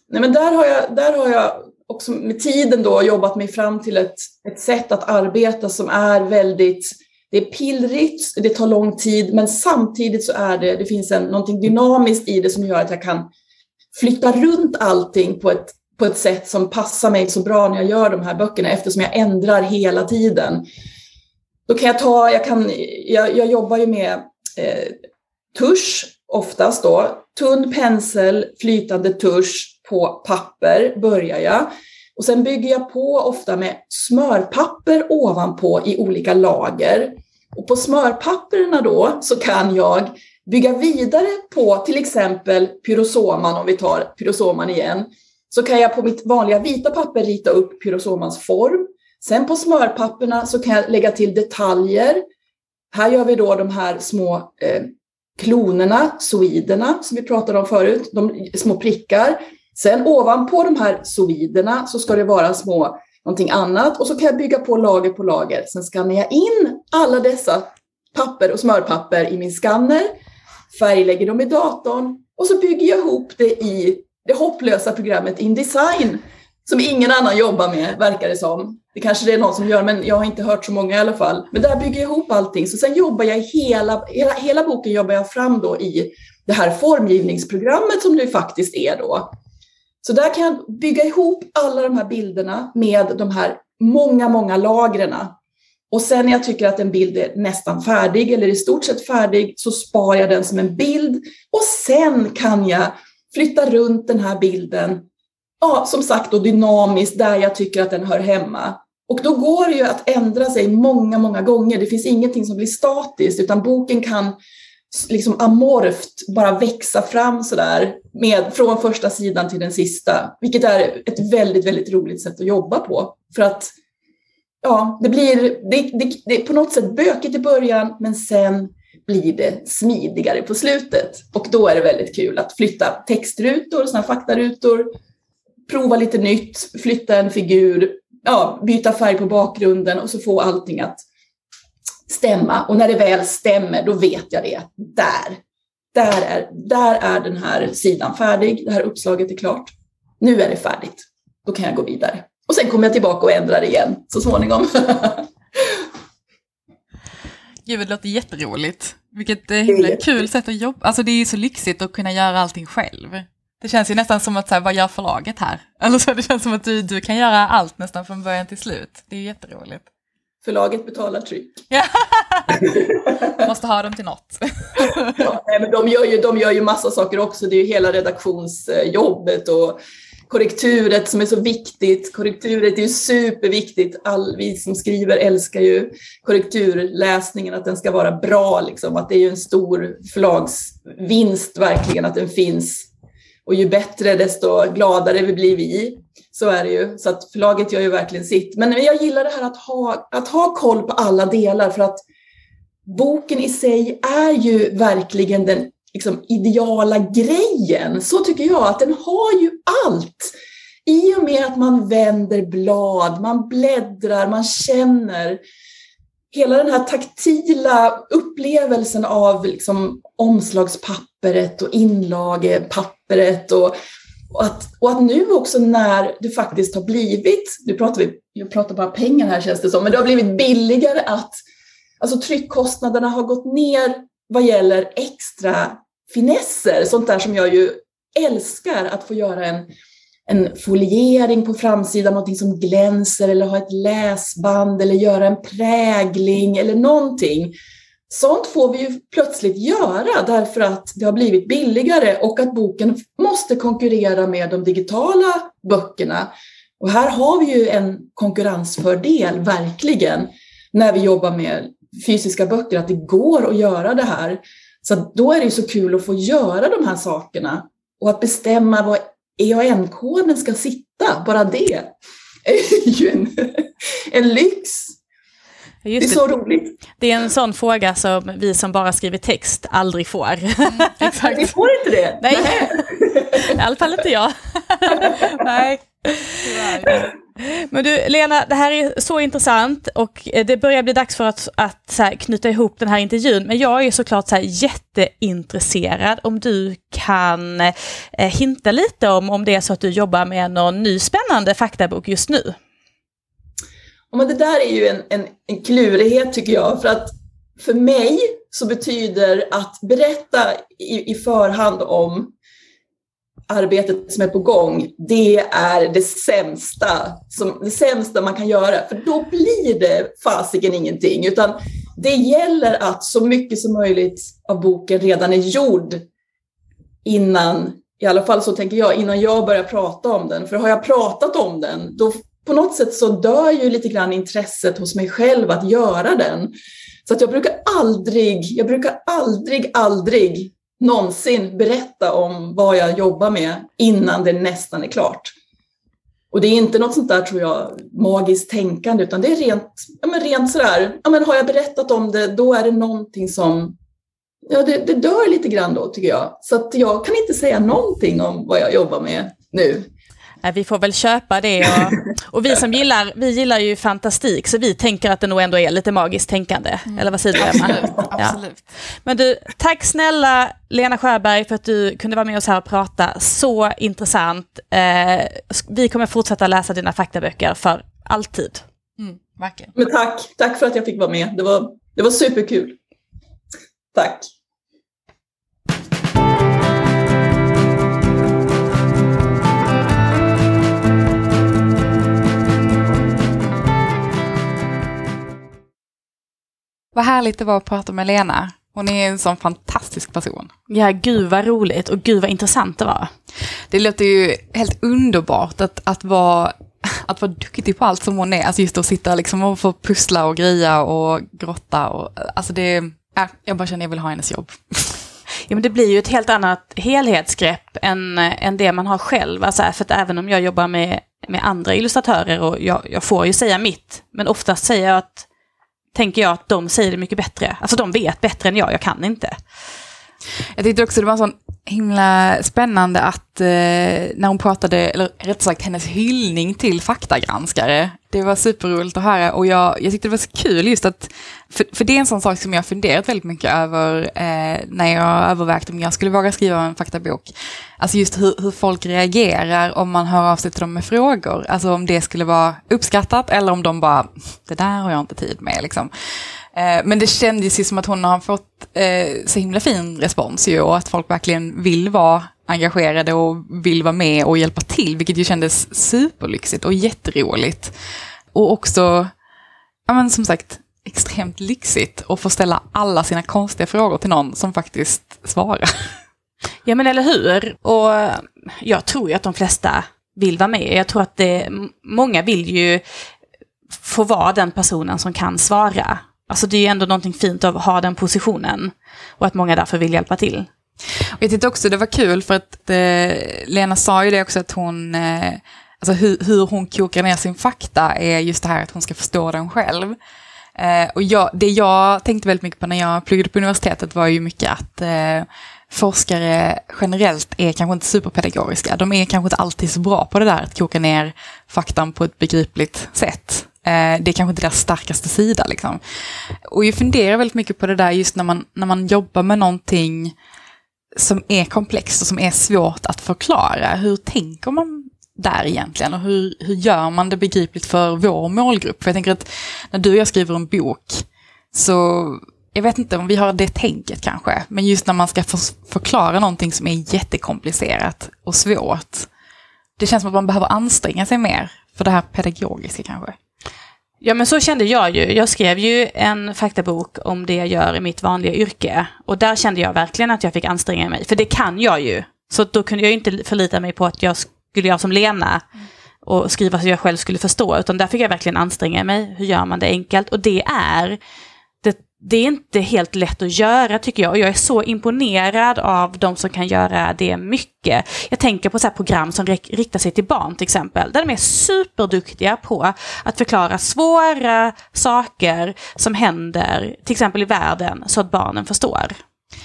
Nej, men där har jag, där har jag också med tiden då jobbat mig fram till ett, ett sätt att arbeta som är väldigt det är pillrigt, det tar lång tid, men samtidigt så är det, det finns en, någonting dynamiskt i det som gör att jag kan flytta runt allting på ett, på ett sätt som passar mig så bra när jag gör de här böckerna eftersom jag ändrar hela tiden. Då kan jag ta, jag, kan, jag, jag jobbar ju med eh, tusch oftast då, tunn pensel, flytande tusch på papper börjar jag. Och sen bygger jag på ofta med smörpapper ovanpå i olika lager. Och på smörpapperna då så kan jag bygga vidare på till exempel pyrosoman, om vi tar pyrosoman igen. Så kan jag på mitt vanliga vita papper rita upp pyrosomans form. Sen på smörpapperna så kan jag lägga till detaljer. Här gör vi då de här små eh, klonerna, soiderna som vi pratade om förut, de små prickar. Sen ovanpå de här soiderna så ska det vara små någonting annat och så kan jag bygga på lager på lager. Sen skannar jag in alla dessa papper och smörpapper i min skanner, färglägger dem i datorn och så bygger jag ihop det i det hopplösa programmet Indesign som ingen annan jobbar med, verkar det som. Det kanske det är någon som gör, men jag har inte hört så många i alla fall. Men där bygger jag ihop allting. Så sen jobbar jag hela, hela, hela boken jobbar jag fram då i det här formgivningsprogrammet som det faktiskt är då. Så där kan jag bygga ihop alla de här bilderna med de här många, många lagren. Och sen när jag tycker att en bild är nästan färdig eller i stort sett färdig så sparar jag den som en bild och sen kan jag flytta runt den här bilden, ja, som sagt då dynamiskt där jag tycker att den hör hemma. Och då går det ju att ändra sig många, många gånger. Det finns ingenting som blir statiskt utan boken kan liksom amorft bara växa fram sådär med, från första sidan till den sista, vilket är ett väldigt, väldigt roligt sätt att jobba på. För att ja, det blir det, det, det är på något sätt bökigt i början, men sen blir det smidigare på slutet. Och då är det väldigt kul att flytta textrutor, såna faktarutor, prova lite nytt, flytta en figur, ja, byta färg på bakgrunden och så få allting att stämma. Och när det väl stämmer, då vet jag det. Där, där är, där är den här sidan färdig. Det här uppslaget är klart. Nu är det färdigt. Då kan jag gå vidare. Och sen kommer jag tillbaka och ändrar igen så småningom.
Gud, det låter jätteroligt. Vilket himla kul sätt att jobba. Alltså det är ju så lyxigt att kunna göra allting själv. Det känns ju nästan som att, så här, vad gör förlaget här? Eller så det känns som att du, du kan göra allt nästan från början till slut. Det är jätteroligt.
Förlaget betalar tryck.
Måste ha dem till något.
ja, men de, gör ju, de gör ju massa saker också. Det är ju hela redaktionsjobbet och korrekturet som är så viktigt. Korrekturet är ju superviktigt. All, vi som skriver älskar ju korrekturläsningen, att den ska vara bra. Liksom. Att det är ju en stor förlagsvinst verkligen att den finns. Och ju bättre, desto gladare vi blir vi. Så är det ju. Så att förlaget gör ju verkligen sitt. Men jag gillar det här att ha, att ha koll på alla delar för att boken i sig är ju verkligen den liksom, ideala grejen. Så tycker jag att den har ju allt. I och med att man vänder blad, man bläddrar, man känner hela den här taktila upplevelsen av liksom omslagspappret och inlagepappret och, och, att, och att nu också när det faktiskt har blivit, nu pratar vi, jag pratar bara pengar här känns det som, men det har blivit billigare att alltså tryckkostnaderna har gått ner vad gäller extra finesser, sånt där som jag ju älskar att få göra en, en foliering på framsidan, någonting som glänser eller ha ett läsband eller göra en prägling eller någonting. Sånt får vi ju plötsligt göra därför att det har blivit billigare och att boken måste konkurrera med de digitala böckerna. Och här har vi ju en konkurrensfördel, verkligen, när vi jobbar med fysiska böcker, att det går att göra det här. Så då är det ju så kul att få göra de här sakerna och att bestämma var EAN-koden ska sitta, bara det är ju en, en lyx. Just det är så det. roligt.
Det är en sån fråga som vi som bara skriver text aldrig får. Mm,
exakt. Vi får inte det?
Nej, i alla fall inte jag. Nej. Men du Lena, det här är så intressant och eh, det börjar bli dags för att, att här, knyta ihop den här intervjun. Men jag är såklart så här, jätteintresserad om du kan eh, hinta lite om, om det är så att du jobbar med någon ny spännande faktabok just nu.
Ja men det där är ju en, en, en klurighet tycker jag. För att för mig så betyder att berätta i, i förhand om arbetet som är på gång, det är det sämsta, som, det sämsta man kan göra. För då blir det fasiken ingenting. Utan det gäller att så mycket som möjligt av boken redan är gjord innan, i alla fall så tänker jag, innan jag börjar prata om den. För har jag pratat om den, då på något sätt så dör ju lite grann intresset hos mig själv att göra den. Så att jag brukar aldrig, jag brukar aldrig, aldrig någonsin berätta om vad jag jobbar med innan det nästan är klart. Och det är inte något sånt där, tror jag, magiskt tänkande, utan det är rent, ja, men rent sådär, ja, men har jag berättat om det, då är det någonting som, ja, det, det dör lite grann då, tycker jag. Så att jag kan inte säga någonting om vad jag jobbar med nu.
Vi får väl köpa det och, och, vi som gillar, vi gillar ju fantastik så vi tänker att det nog ändå är lite magiskt tänkande. Mm. Eller vad säger du Emma?
Absolut, absolut. Ja.
Men du, tack snälla Lena Sjöberg för att du kunde vara med oss här och prata. Så intressant. Eh, vi kommer fortsätta läsa dina faktaböcker för alltid.
Mm.
Men tack, tack för att jag fick vara med. Det var, det var superkul. Tack.
Vad härligt det var att prata med Lena. Hon är en sån fantastisk person.
Ja, gud vad roligt och gud vad intressant det var.
Det låter ju helt underbart att, att, vara, att vara duktig på allt som hon är. Alltså just att sitta liksom och få pussla och greja och grotta. Och, alltså det, ja, jag bara känner att jag vill ha hennes jobb.
Ja, men det blir ju ett helt annat helhetsgrepp än, än det man har själv. Alltså, för att även om jag jobbar med, med andra illustratörer och jag, jag får ju säga mitt, men oftast säger jag att tänker jag att de säger det mycket bättre. Alltså de vet bättre än jag, jag kan inte.
Jag tyckte också det var så himla spännande att eh, när hon pratade, eller rätt sagt hennes hyllning till faktagranskare, det var superroligt att höra och jag, jag tyckte det var så kul just att, för, för det är en sån sak som jag funderat väldigt mycket över eh, när jag övervägt om jag skulle våga skriva en faktabok. Alltså just hur, hur folk reagerar om man hör av sig till dem med frågor. Alltså om det skulle vara uppskattat eller om de bara, det där har jag inte tid med liksom. Eh, men det kändes ju som att hon har fått eh, så himla fin respons ju och att folk verkligen vill vara engagerade och vill vara med och hjälpa till, vilket ju kändes superlyxigt och jätteroligt. Och också, ja men som sagt, extremt lyxigt att få ställa alla sina konstiga frågor till någon som faktiskt svarar.
Ja men eller hur? Och jag tror ju att de flesta vill vara med. Jag tror att det, många vill ju få vara den personen som kan svara. Alltså det är ju ändå någonting fint att ha den positionen. Och att många därför vill hjälpa till.
Och jag tyckte också det var kul för att eh, Lena sa ju det också att hon, eh, alltså hur, hur hon kokar ner sin fakta är just det här att hon ska förstå den själv. Eh, och jag, det jag tänkte väldigt mycket på när jag pluggade på universitetet var ju mycket att eh, forskare generellt är kanske inte superpedagogiska. De är kanske inte alltid så bra på det där att koka ner faktan på ett begripligt sätt. Eh, det är kanske inte deras starkaste sida. Liksom. Och jag funderar väldigt mycket på det där just när man, när man jobbar med någonting som är komplext och som är svårt att förklara. Hur tänker man där egentligen och hur, hur gör man det begripligt för vår målgrupp? För jag tänker att när du och jag skriver en bok så jag vet inte om vi har det tänket kanske, men just när man ska förklara någonting som är jättekomplicerat och svårt. Det känns som att man behöver anstränga sig mer för det här pedagogiska kanske.
Ja men så kände jag ju. Jag skrev ju en faktabok om det jag gör i mitt vanliga yrke. Och där kände jag verkligen att jag fick anstränga mig, för det kan jag ju. Så då kunde jag inte förlita mig på att jag skulle göra som Lena och skriva så jag själv skulle förstå, utan där fick jag verkligen anstränga mig. Hur gör man det enkelt? Och det är det är inte helt lätt att göra tycker jag. Och jag är så imponerad av de som kan göra det mycket. Jag tänker på så program som riktar sig till barn till exempel. Där de är superduktiga på att förklara svåra saker som händer till exempel i världen så att barnen förstår.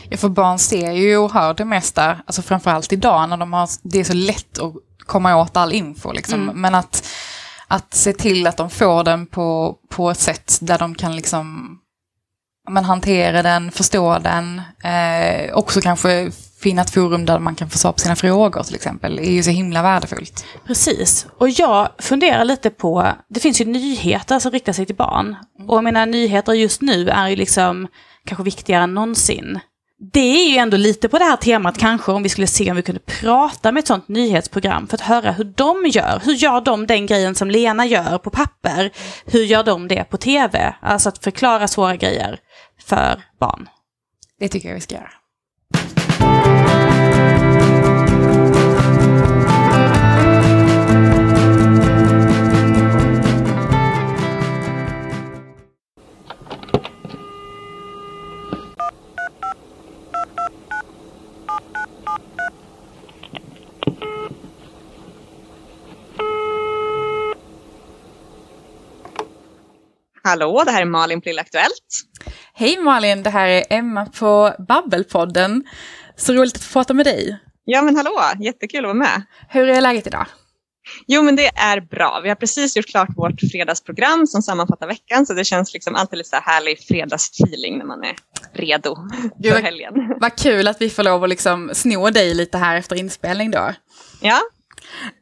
Ja, för barn ser ju och hör det mesta, alltså framförallt idag när de har, det är så lätt att komma åt all info. Liksom. Mm. Men att, att se till att de får den på, på ett sätt där de kan liksom man hantera den, förstå den, eh, också kanske finna ett forum där man kan få svar på sina frågor till exempel, är ju så himla värdefullt.
Precis, och jag funderar lite på, det finns ju nyheter som riktar sig till barn. Och jag menar nyheter just nu är ju liksom kanske viktigare än någonsin. Det är ju ändå lite på det här temat kanske om vi skulle se om vi kunde prata med ett sånt nyhetsprogram för att höra hur de gör. Hur gör de den grejen som Lena gör på papper? Hur gör de det på tv? Alltså att förklara svåra grejer för barn.
Det tycker jag vi ska göra.
Hallå, det här är Malin på Lilla Aktuellt.
Hej Malin, det här är Emma på Babbelpodden. Så roligt att få prata med dig.
Ja men hallå, jättekul att vara med.
Hur är läget idag?
Jo men det är bra. Vi har precis gjort klart vårt fredagsprogram som sammanfattar veckan så det känns liksom alltid lite så här härlig fredagsfeeling när man är redo Gud, för helgen.
Vad kul att vi får lov att liksom sno dig lite här efter inspelning då.
Ja,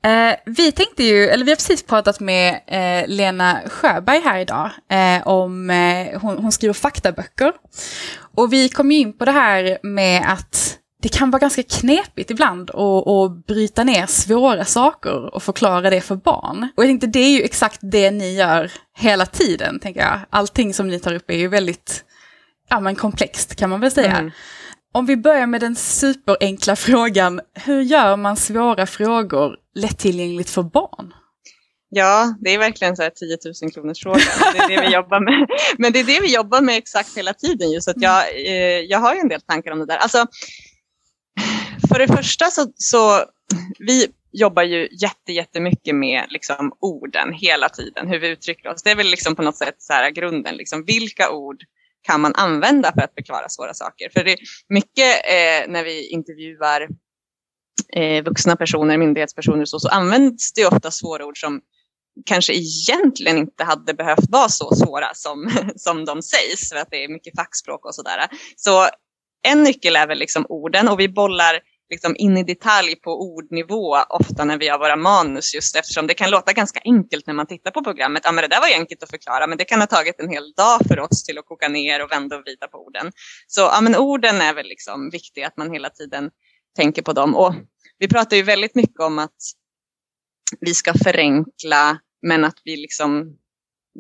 Eh, vi tänkte ju, eller vi har precis pratat med eh, Lena Sjöberg här idag eh, om, eh, hon, hon, skriver faktaböcker. Och vi kom ju in på det här med att det kan vara ganska knepigt ibland att, att bryta ner svåra saker och förklara det för barn. Och jag tänkte det är ju exakt det ni gör hela tiden, tänker jag. Allting som ni tar upp är ju väldigt ja, men komplext kan man väl säga.
Mm.
Om vi börjar med den superenkla frågan, hur gör man svåra frågor lättillgängligt för barn?
Ja, det är verkligen så här 10 000 kronors frågan. Det är det vi jobbar med. Men det är det vi jobbar med exakt hela tiden. Just att jag, eh, jag har ju en del tankar om det där. Alltså, för det första så, så vi jobbar ju jätte, jättemycket med liksom, orden hela tiden, hur vi uttrycker oss. Det är väl liksom på något sätt så här, grunden. Liksom, vilka ord kan man använda för att förklara svåra saker? För det är mycket eh, när vi intervjuar eh, vuxna personer, myndighetspersoner så, så används det ofta svåra ord som kanske egentligen inte hade behövt vara så svåra som, som de sägs, för att det är mycket fackspråk och sådär. Så en nyckel är väl liksom orden och vi bollar liksom in i detalj på ordnivå ofta när vi har våra manus just eftersom det kan låta ganska enkelt när man tittar på programmet. Ja, men det där var ju enkelt att förklara men det kan ha tagit en hel dag för oss till att koka ner och vända och vrida på orden. Så ja, men orden är väl liksom viktiga att man hela tiden tänker på dem. Och vi pratar ju väldigt mycket om att vi ska förenkla men att vi liksom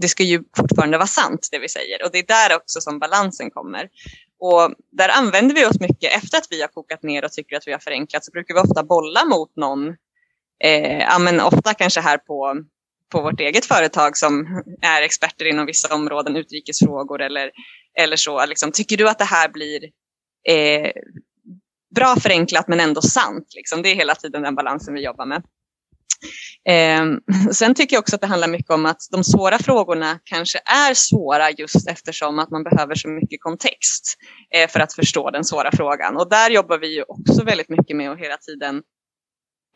det ska ju fortfarande vara sant det vi säger och det är där också som balansen kommer. Och där använder vi oss mycket efter att vi har kokat ner och tycker att vi har förenklat så brukar vi ofta bolla mot någon, eh, ja, men ofta kanske här på, på vårt eget företag som är experter inom vissa områden, utrikesfrågor eller, eller så. Liksom, tycker du att det här blir eh, bra förenklat men ändå sant? Liksom? Det är hela tiden den balansen vi jobbar med. Eh, sen tycker jag också att det handlar mycket om att de svåra frågorna kanske är svåra just eftersom att man behöver så mycket kontext eh, för att förstå den svåra frågan. Och där jobbar vi ju också väldigt mycket med att hela tiden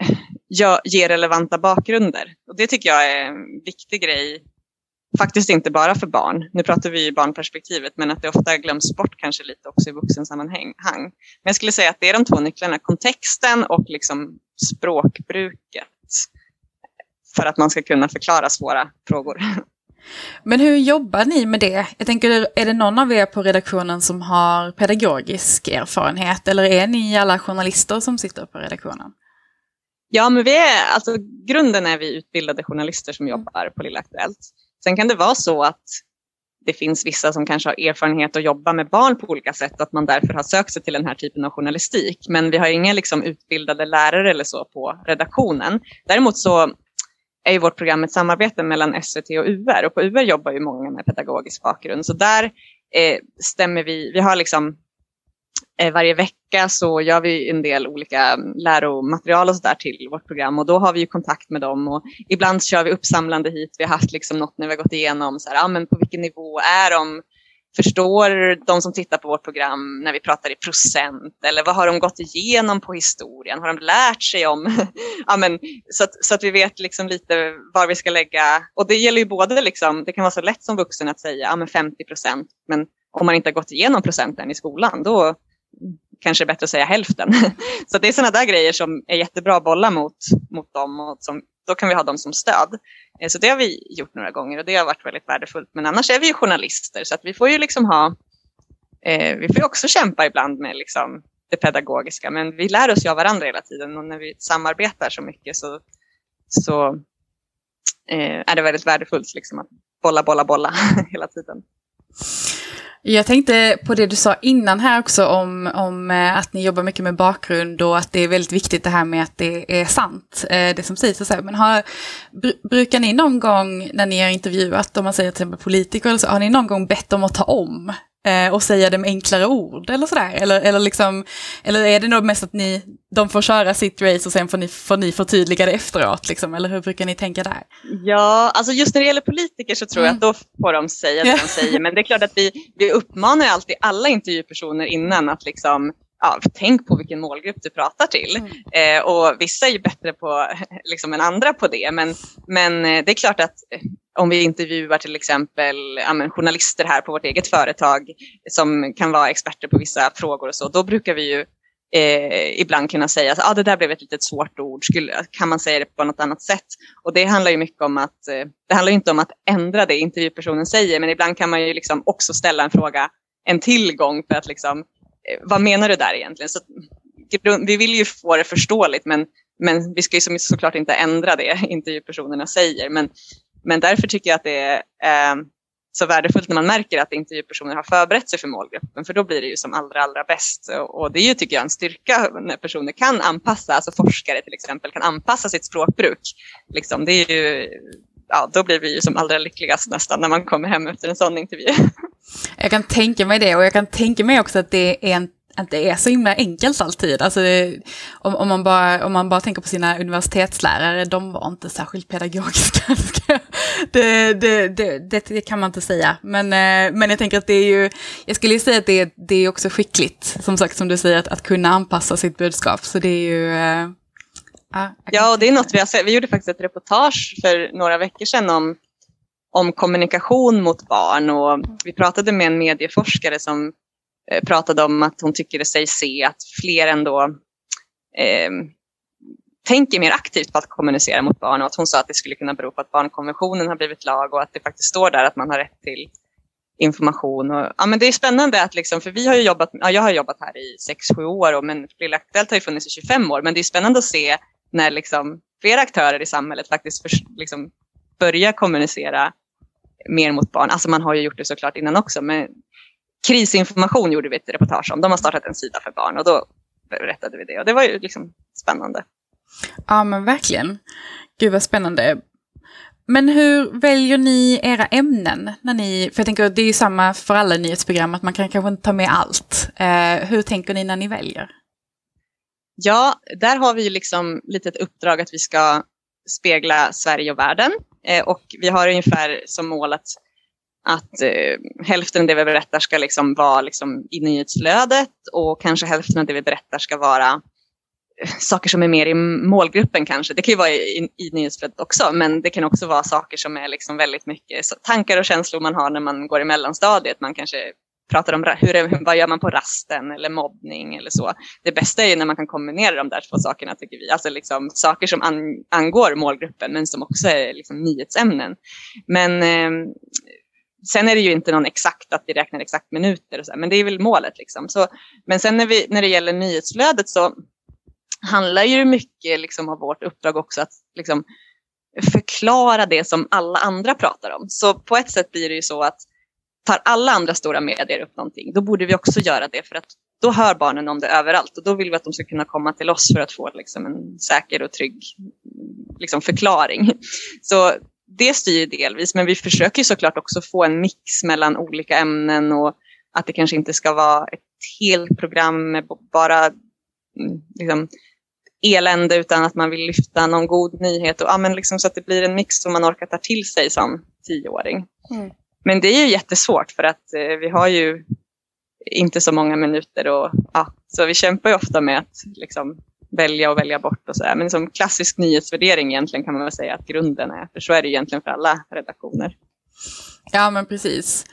eh, ge relevanta bakgrunder. Och det tycker jag är en viktig grej faktiskt inte bara för barn. Nu pratar vi ju barnperspektivet, men att det ofta glöms bort kanske lite också i vuxensammanhang. Men jag skulle säga att det är de två nycklarna, kontexten och liksom språkbruket för att man ska kunna förklara svåra frågor.
Men hur jobbar ni med det? Jag tänker, är det någon av er på redaktionen som har pedagogisk erfarenhet eller är ni alla journalister som sitter på redaktionen?
Ja, men vi är, alltså grunden är vi utbildade journalister som jobbar på Lilla Aktuellt. Sen kan det vara så att det finns vissa som kanske har erfarenhet att jobba med barn på olika sätt, att man därför har sökt sig till den här typen av journalistik. Men vi har inga liksom utbildade lärare eller så på redaktionen. Däremot så är ju vårt program ett samarbete mellan SVT och UR och på UR jobbar ju många med pedagogisk bakgrund. Så där eh, stämmer vi, vi har liksom Eh, varje vecka så gör vi en del olika läromaterial och sådär till vårt program och då har vi ju kontakt med dem och ibland kör vi uppsamlande hit. Vi har haft liksom något när vi har gått igenom så här, ja, men på vilken nivå är de Förstår de som tittar på vårt program när vi pratar i procent? Eller vad har de gått igenom på historien? Har de lärt sig om? ja, men, så, att, så att vi vet liksom lite var vi ska lägga. Och det gäller ju både, liksom, det kan vara så lätt som vuxen att säga ja, men 50 procent. Men om man inte har gått igenom procenten i skolan, då kanske det är bättre att säga hälften. så det är sådana där grejer som är jättebra att bolla mot, mot dem och som då kan vi ha dem som stöd. Eh, så det har vi gjort några gånger och det har varit väldigt värdefullt. Men annars är vi ju journalister så att vi får ju liksom ha, eh, vi får ju också kämpa ibland med liksom det pedagogiska. Men vi lär oss ju av varandra hela tiden och när vi samarbetar så mycket så, så eh, är det väldigt värdefullt liksom att bolla, bolla, bolla hela tiden.
Jag tänkte på det du sa innan här också om, om eh, att ni jobbar mycket med bakgrund och att det är väldigt viktigt det här med att det är sant, eh, det som sägs. Och så. Men har, brukar ni någon gång när ni har intervjuat, om man säger till exempel politiker, eller så, har ni någon gång bett dem att ta om eh, och säga det med enklare ord eller sådär? Eller, eller, liksom, eller är det nog mest att ni, de får köra sitt race och sen får ni, får ni förtydliga det efteråt? Liksom, eller hur brukar ni tänka där?
Ja, alltså just när det gäller politiker så tror mm. jag att då får de säga det de säger. Men det är klart att vi, vi uppmanar alltid alla intervjupersoner innan att liksom ja, tänk på vilken målgrupp du pratar till. Mm. Eh, och vissa är ju bättre på, liksom, än andra på det. Men, men eh, det är klart att om vi intervjuar till exempel ja, journalister här på vårt eget företag som kan vara experter på vissa frågor och så, då brukar vi ju eh, ibland kunna säga att ah, det där blev ett litet svårt ord, Skulle, kan man säga det på något annat sätt? Och det handlar ju mycket om att, eh, det handlar inte om att ändra det intervjupersonen säger, men ibland kan man ju liksom också ställa en fråga en tillgång för att liksom, eh, vad menar du där egentligen? Så, typ, vi vill ju få det förståeligt, men, men vi ska ju såklart inte ändra det intervjupersonerna säger. Men men därför tycker jag att det är eh, så värdefullt när man märker att intervjupersoner har förberett sig för målgruppen, för då blir det ju som allra, allra bäst. Och, det är ju, tycker jag, en styrka när personer kan anpassa, alltså forskare till exempel, kan anpassa sitt språkbruk. Liksom, det är ju, ja, då blir vi ju som allra lyckligast nästan när man kommer hem efter en sån intervju.
Jag kan tänka mig det och jag kan tänka mig också att det är en att det är så himla enkelt alltid. Alltså det, om, om, man bara, om man bara tänker på sina universitetslärare, de var inte särskilt pedagogiska. det, det, det, det, kan man inte säga. Men, eh, men jag tänker att det är ju, jag skulle ju säga att det, det är också skickligt, som sagt som du säger, att, att kunna anpassa sitt budskap. Så det är ju... Äh,
ja, och det är något vi har sett. Vi gjorde faktiskt ett reportage för några veckor sedan om om kommunikation mot barn och vi pratade med en medieforskare som Eh, pratade om att hon tycker sig se att fler ändå eh, tänker mer aktivt på att kommunicera mot barn och att hon sa att det skulle kunna bero på att barnkonventionen har blivit lag och att det faktiskt står där att man har rätt till information. Och, ja, men det är spännande att liksom, för vi har jobbat, ja, jag har jobbat här i 6-7 år och men Lilla Aktuellt har ju funnits i 25 år men det är spännande att se när liksom, flera aktörer i samhället faktiskt för, liksom, börjar kommunicera mer mot barn. Alltså man har ju gjort det såklart innan också men krisinformation gjorde vi ett reportage om. De har startat en sida för barn och då berättade vi det. Och det var ju liksom spännande.
Ja men verkligen. Gud vad spännande. Men hur väljer ni era ämnen? När ni, för jag tänker att det är ju samma för alla nyhetsprogram, att man kan kanske inte ta med allt. Eh, hur tänker ni när ni väljer?
Ja, där har vi ju liksom lite ett uppdrag att vi ska spegla Sverige och världen. Eh, och vi har ungefär som mål att att eh, hälften av det vi berättar ska liksom vara liksom i nyhetsflödet och kanske hälften av det vi berättar ska vara saker som är mer i målgruppen kanske. Det kan ju vara i, i nyhetsflödet också, men det kan också vara saker som är liksom väldigt mycket så, tankar och känslor man har när man går i mellanstadiet. Man kanske pratar om hur, vad gör man på rasten eller mobbning eller så. Det bästa är ju när man kan kombinera de där två sakerna tycker vi. Alltså liksom saker som an, angår målgruppen men som också är liksom nyhetsämnen. Men eh, Sen är det ju inte någon exakt att vi räknar exakt minuter, och så, men det är väl målet. Liksom. Så, men sen när, vi, när det gäller nyhetsflödet så handlar ju mycket liksom, av vårt uppdrag också att liksom, förklara det som alla andra pratar om. Så på ett sätt blir det ju så att tar alla andra stora medier upp någonting, då borde vi också göra det för att då hör barnen om det överallt och då vill vi att de ska kunna komma till oss för att få liksom, en säker och trygg liksom, förklaring. Så det styr delvis, men vi försöker såklart också få en mix mellan olika ämnen och att det kanske inte ska vara ett helt program med bara mm, liksom, elände utan att man vill lyfta någon god nyhet och ja, men liksom, så att det blir en mix som man orkar ta till sig som tioåring. Mm. Men det är ju jättesvårt för att eh, vi har ju inte så många minuter och ja, så vi kämpar ju ofta med att liksom, välja och välja bort och så. Men som klassisk nyhetsvärdering egentligen kan man väl säga att grunden är, för så är det egentligen för alla redaktioner.
Ja, men precis.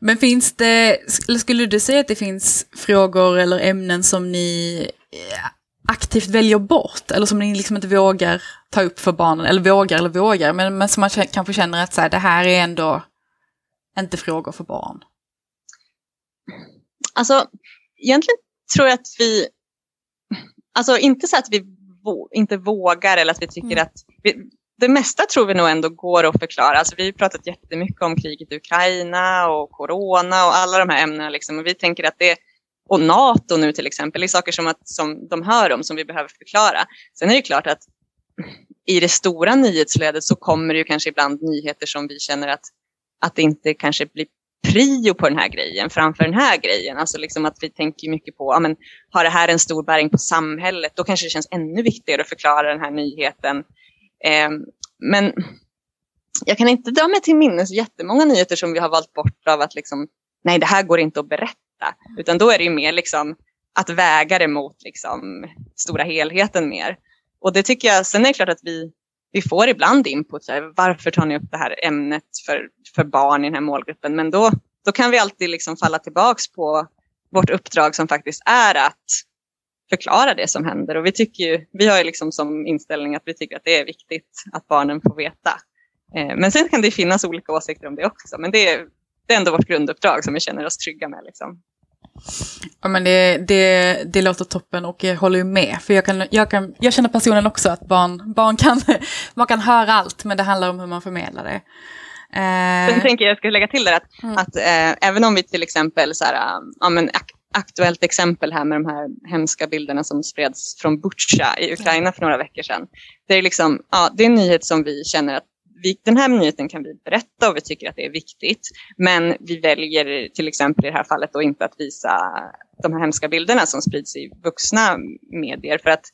Men finns det, skulle du säga att det finns frågor eller ämnen som ni eh, aktivt väljer bort eller som ni liksom inte vågar ta upp för barnen, eller vågar eller vågar, men, men som man kanske känner att så här, det här är ändå inte frågor för barn?
Alltså, egentligen tror jag att vi Alltså inte så att vi inte vågar eller att vi tycker mm. att vi, det mesta tror vi nog ändå går att förklara. Alltså, vi har pratat jättemycket om kriget i Ukraina och corona och alla de här ämnena. Liksom. Och vi tänker att det, och NATO nu till exempel, är saker som, att, som de hör om som vi behöver förklara. Sen är det klart att i det stora nyhetsflödet så kommer det ju kanske ibland nyheter som vi känner att, att det inte kanske blir prio på den här grejen framför den här grejen. Alltså liksom att vi tänker mycket på, ja, men, har det här en stor bäring på samhället? Då kanske det känns ännu viktigare att förklara den här nyheten. Eh, men jag kan inte dra mig till minnes jättemånga nyheter som vi har valt bort av att liksom, nej, det här går inte att berätta. Utan då är det ju mer liksom att väga det mot liksom stora helheten mer. Och det tycker jag, sen är det klart att vi vi får ibland input, så här, varför tar ni upp det här ämnet för, för barn i den här målgruppen? Men då, då kan vi alltid liksom falla tillbaks på vårt uppdrag som faktiskt är att förklara det som händer. Och vi, tycker ju, vi har ju liksom som inställning att vi tycker att det är viktigt att barnen får veta. Eh, men sen kan det finnas olika åsikter om det också. Men det är, det är ändå vårt grunduppdrag som vi känner oss trygga med. Liksom.
Ja, men det, det, det låter toppen och jag håller ju med. För jag, kan, jag, kan, jag känner personen också att barn, barn, kan, man kan höra allt, men det handlar om hur man förmedlar det.
Sen
Eh,
tänker jag, jag ska lägga till där att,
Mm.
att eh, även om vi till exempel, så här, äh, ja, men, ak aktuellt exempel här med de här hemska bilderna som spreds från Butja i Ukraina för några veckor sedan. Det är, liksom, ja, det är en nyhet som vi känner att vi, den här nyheten kan vi berätta och vi tycker att det är viktigt. Men vi väljer till exempel i det här fallet då inte att visa de här hemska bilderna som sprids i vuxna medier. För att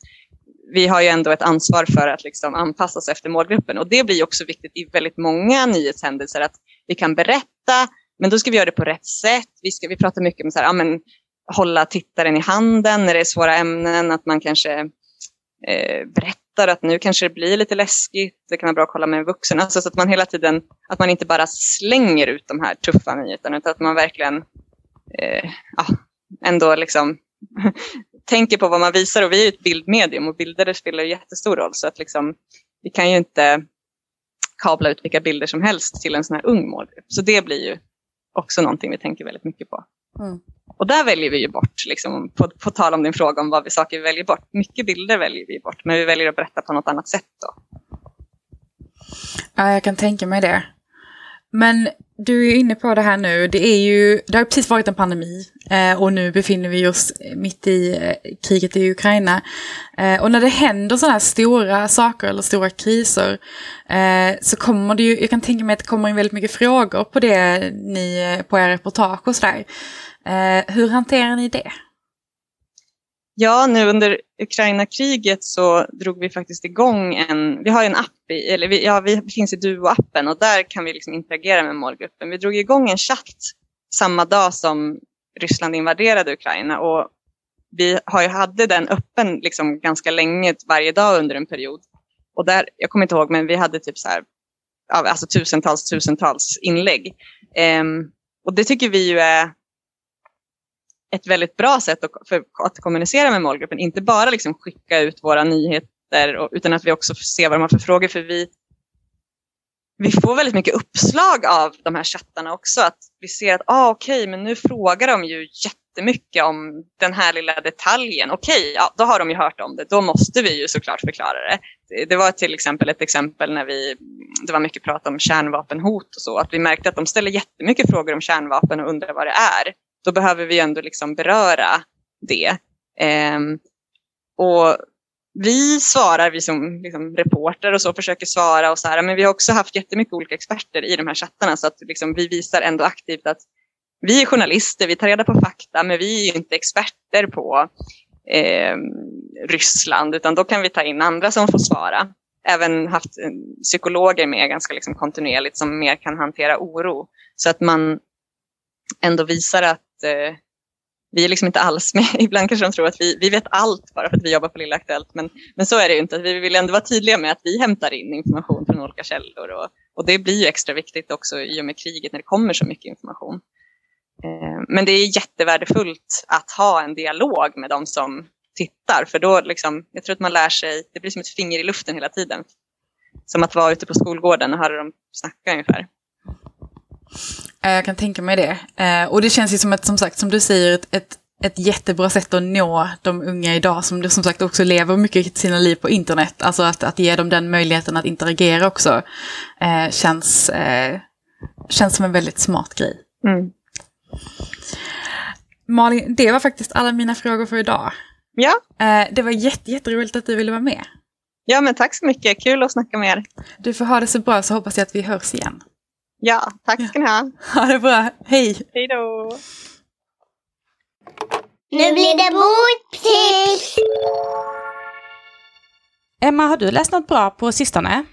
vi har ju ändå ett ansvar för att liksom anpassa oss efter målgruppen. Och det blir också viktigt i väldigt många nyhetshändelser att vi kan berätta, men då ska vi göra det på rätt sätt. Vi, ska, vi pratar mycket om så här, ja, men, hålla tittaren i handen när det är svåra ämnen, att man kanske eh, berättar att nu kanske det blir lite läskigt, det kan vara bra att kolla med en vuxen. Alltså, så att man hela tiden, att man inte bara slänger ut de här tuffa nyheterna, utan att man verkligen eh, ja, ändå liksom tänker på vad man visar. Och vi är ju ett bildmedium och bilder spelar ju jättestor roll. Så att liksom, vi kan ju inte kabla ut vilka bilder som helst till en sån här ung målgrupp. Så det blir ju också någonting vi tänker väldigt mycket på.
Mm.
Och där väljer vi ju bort, liksom, på, på tal om din fråga om vad vi saker vi väljer bort. Mycket bilder väljer vi bort, men vi väljer att berätta på något annat sätt då.
Ja, jag kan tänka mig det. Men du är inne på det här nu, det är ju, det har precis varit en pandemi eh, och nu befinner vi oss mitt i eh, kriget i Ukraina. Eh, och när det händer sådana här stora saker eller stora kriser så kommer det ju, jag kan tänka mig att det kommer in väldigt mycket frågor på det ni, på era reportage och sådär. Eh, hur hanterar ni det?
Ja, nu under Ukraina-kriget så drog vi faktiskt igång en, vi har ju en app, i, eller vi, ja, vi finns i Duo-appen och där kan vi liksom interagera med målgruppen. Vi drog igång en chatt samma dag som Ryssland invaderade Ukraina och vi har ju hade den öppen liksom ganska länge, varje dag under en period. Och där, jag kommer inte ihåg, men vi hade typ så här, alltså tusentals, tusentals inlägg. Um, och det tycker vi ju är ett väldigt bra sätt att, för, att kommunicera med målgruppen. Inte bara liksom skicka ut våra nyheter och, utan att vi också ser vad de har för frågor. För vi, vi får väldigt mycket uppslag av de här chattarna också. Att vi ser att ah, okej, okay, men nu frågar de ju jättemycket om den här lilla detaljen. Okej, okay, ja, då har de ju hört om det. Då måste vi ju såklart förklara det. Det, det var till exempel ett exempel när vi, det var mycket prat om kärnvapenhot och så. Att vi märkte att de ställer jättemycket frågor om kärnvapen och undrar vad det är då behöver vi ändå liksom beröra det. Eh, och vi svarar, vi som liksom reporter och så försöker svara och så här, men vi har också haft jättemycket olika experter i de här chattarna så att liksom vi visar ändå aktivt att vi är journalister, vi tar reda på fakta, men vi är inte experter på eh, Ryssland, utan då kan vi ta in andra som får svara. Även haft eh, psykologer med ganska liksom kontinuerligt som mer kan hantera oro. Så att man ändå visar att eh, vi är liksom inte alls med. Ibland kanske de tror att vi, vi vet allt bara för att vi jobbar på Lilla Aktuellt. Men, men så är det ju inte. Vi vill ändå vara tydliga med att vi hämtar in information från olika källor. Och, och det blir ju extra viktigt också i och med kriget när det kommer så mycket information. Eh, men det är jättevärdefullt att ha en dialog med de som tittar. För då liksom, jag tror att man lär sig, det blir som ett finger i luften hela tiden. Som att vara ute på skolgården och höra dem snacka ungefär.
Jag kan tänka mig det. Eh, och det känns ju som ett, som sagt, som du säger, ett, ett, ett jättebra sätt att nå de unga idag som du som sagt också lever mycket sina liv på internet. Alltså att, att ge dem den möjligheten att interagera också eh, känns, eh, känns som en väldigt smart grej.
Mm.
Malin, det var faktiskt alla mina frågor för idag.
Ja.
Eh, det var jätte, jätteroligt att du ville vara med.
Ja, men tack så mycket. Kul att snacka med er.
Du får ha det så bra så hoppas jag att vi hörs igen.
Ja, tack ska ni ha.
Ha det bra. Hej!
Hej då!
Nu blir det boktips!
Emma, har du läst något bra på sistone?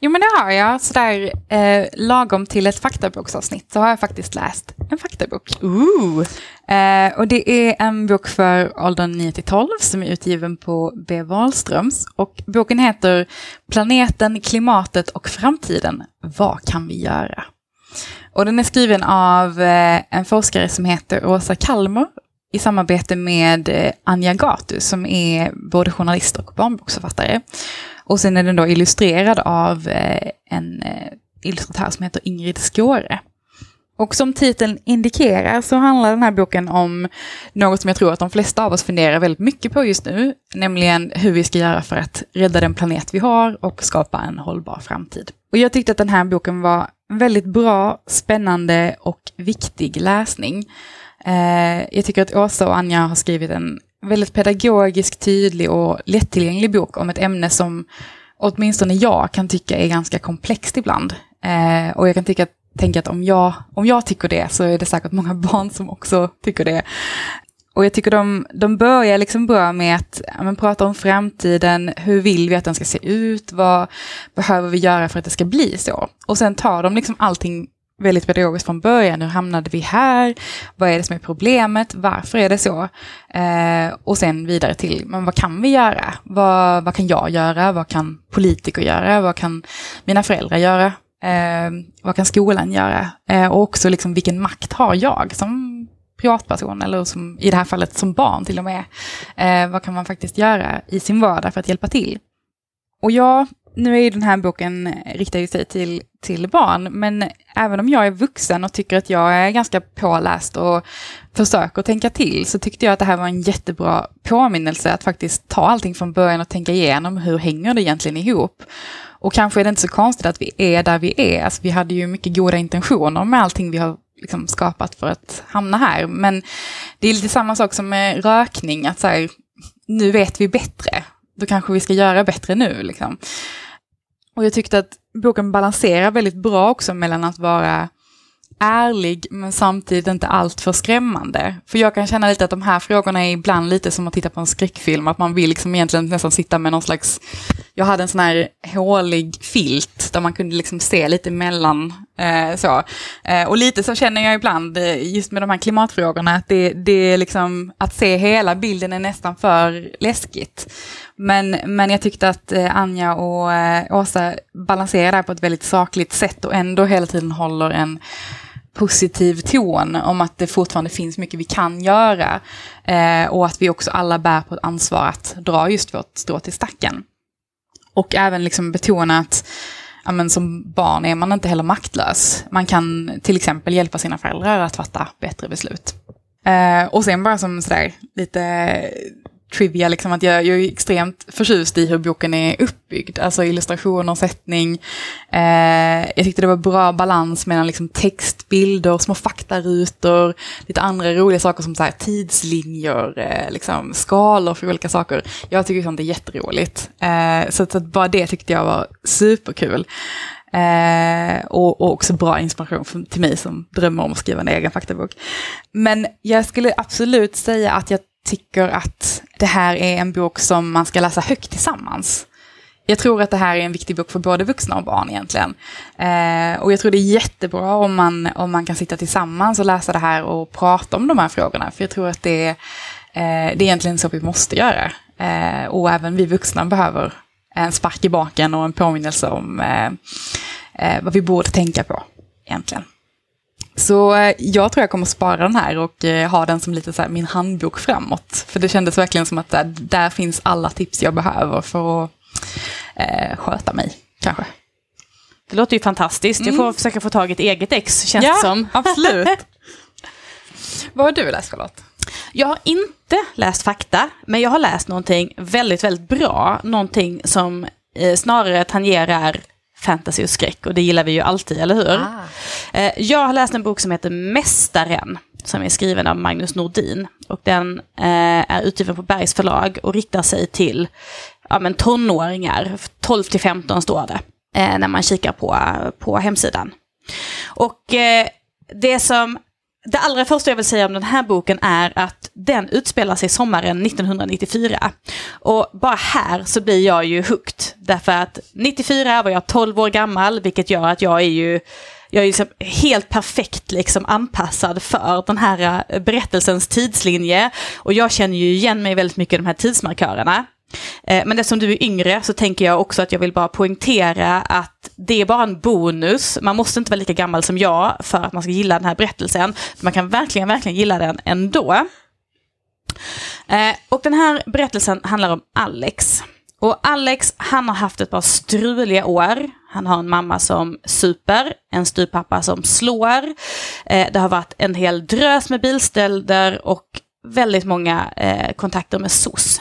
Jo men det har jag. Sådär eh, lagom till ett faktaboksavsnitt så har jag faktiskt läst en faktabok.
Ooh.
Eh, och det är en bok för åldern 9 till 12 som är utgiven på B. Wahlströms. Och boken heter Planeten, klimatet och framtiden. Vad kan vi göra? Och den är skriven av eh, en forskare som heter Åsa Kalmar i samarbete med eh, Anja Gatu som är både journalist och barnboksförfattare. Och sen är den då illustrerad av eh, en eh, illustratör som heter Ingrid Skåre. Och som titeln indikerar så handlar den här boken om något som jag tror att de flesta av oss funderar väldigt mycket på just nu, nämligen hur vi ska göra för att rädda den planet vi har och skapa en hållbar framtid. Och jag tyckte att den här boken var väldigt bra, spännande och viktig läsning. Eh, jag tycker att Åsa och Anja har skrivit en väldigt pedagogisk, tydlig och lättillgänglig bok om ett ämne som åtminstone jag kan tycka är ganska komplext ibland. Eh, och jag kan tycka att, tänka att om jag, om jag tycker det så är det säkert många barn som också tycker det. Och jag tycker de, de börjar liksom bra med att ja, men, prata om framtiden, hur vill vi att den ska se ut, vad behöver vi göra för att det ska bli så? Och sen tar de liksom allting väldigt pedagogiskt från början. Hur hamnade vi här? Vad är det som är problemet? Varför är det så? Eh, och sen vidare till, men vad kan vi göra? Vad, vad kan jag göra? Vad kan politiker göra? Vad kan mina föräldrar göra? Eh, vad kan skolan göra? Eh, och också liksom, vilken makt har jag som privatperson eller som, i det här fallet som barn till och med. Eh, vad kan man faktiskt göra i sin vardag för att hjälpa till? Och ja, nu är ju den här boken riktad sig till, till barn, men även om jag är vuxen och tycker att jag är ganska påläst och försöker tänka till, så tyckte jag att det här var en jättebra påminnelse att faktiskt ta allting från början och tänka igenom hur hänger det egentligen ihop. Och kanske är det inte så konstigt att vi är där vi är. Alltså, vi hade ju mycket goda intentioner med allting vi har liksom skapat för att hamna här. Men det är lite samma sak som med rökning, att så här, nu vet vi bättre. Då kanske vi ska göra bättre nu. Liksom. Och jag tyckte att boken balanserar väldigt bra också mellan att vara ärlig men samtidigt inte allt för skrämmande. För jag kan känna lite att de här frågorna är ibland lite som att titta på en skräckfilm, att man vill liksom egentligen nästan sitta med någon slags, jag hade en sån här hålig filt där man kunde liksom se lite mellan eh, så. Eh, och lite så känner jag ibland eh, just med de här klimatfrågorna, att det, det är liksom, att se hela bilden är nästan för läskigt. Men, men jag tyckte att eh, Anja och eh, Åsa balanserar det här på ett väldigt sakligt sätt och ändå hela tiden håller en positiv ton om att det fortfarande finns mycket vi kan göra. Eh, och att vi också alla bär på ett ansvar att dra just vårt strå till stacken. Och även liksom betona att ja, men som barn är man inte heller maktlös. Man kan till exempel hjälpa sina föräldrar att fatta bättre beslut. Eh, och sen bara som sådär lite trivia, liksom att jag, jag är extremt förtjust i hur boken är uppbyggd. Alltså illustrationer, sättning. Eh, jag tyckte det var bra balans mellan liksom text, bilder, små faktarutor, lite andra roliga saker som så här, tidslinjer, eh, liksom, skalor för olika saker. Jag tycker sånt är jätteroligt. Eh, så, så att bara det tyckte jag var superkul. Eh, och, och, också bra inspiration för, till mig som drömmer om att skriva en egen faktabok. Men jag skulle absolut säga att jag tycker att det här är en bok som man ska läsa högt tillsammans. Jag tror att det här är en viktig bok för både vuxna och barn egentligen. Eh, och jag tror det är jättebra om man, om man kan sitta tillsammans och läsa det här och prata om de här frågorna. För jag tror att det, eh, det är egentligen så vi måste göra. Eh, och även vi vuxna behöver en spark i baken och en påminnelse om eh, eh, vad vi borde tänka på egentligen. Så eh, jag tror jag kommer spara den här och eh, ha den som lite så min handbok framåt. För det kändes verkligen som att där, där finns alla tips jag behöver för att eh, sköta mig, kanske.
Det låter ju fantastiskt. Jag får mm. försöka få tag i ett eget ex, känns
ja,
det som.
absolut. Vad har du läst, Charlotte?
Jag har inte läst fakta, men jag har läst någonting väldigt, väldigt bra. Någonting som eh, snarare tangerar fantasy och skräck och det gillar vi ju alltid, eller hur? Ah. Eh, jag har läst en bok som heter Mästaren som är skriven av Magnus Nordin. Och den eh, är utgiven på Bergs förlag och riktar sig till ja, men tonåringar, 12 till 15 står det, eh, när man kikar på, på hemsidan. Och det som det allra första jag vill säga om den här boken är att den utspelar sig sommaren 1994. Och bara här så blir jag ju hooked. Därför att 94 var jag 12 år gammal, vilket gör att jag är ju jag är liksom helt perfekt liksom anpassad för den här eh, berättelsens tidslinje. Och jag känner ju igen mig väldigt mycket i de här tidsmarkörerna. Eh, men eftersom du är yngre så tänker jag också att jag vill bara poängtera att det är bara en bonus. Man måste inte vara lika gammal som jag för att man ska gilla den här berättelsen. Man kan verkligen, verkligen gilla den ändå. Eh, och den här berättelsen handlar om Alex. Och Alex, han har haft ett par struliga år. Han har en mamma som super, en styvpappa som slår. Eh, det har varit en hel drös med bilstölder och väldigt många kontakter med SOS.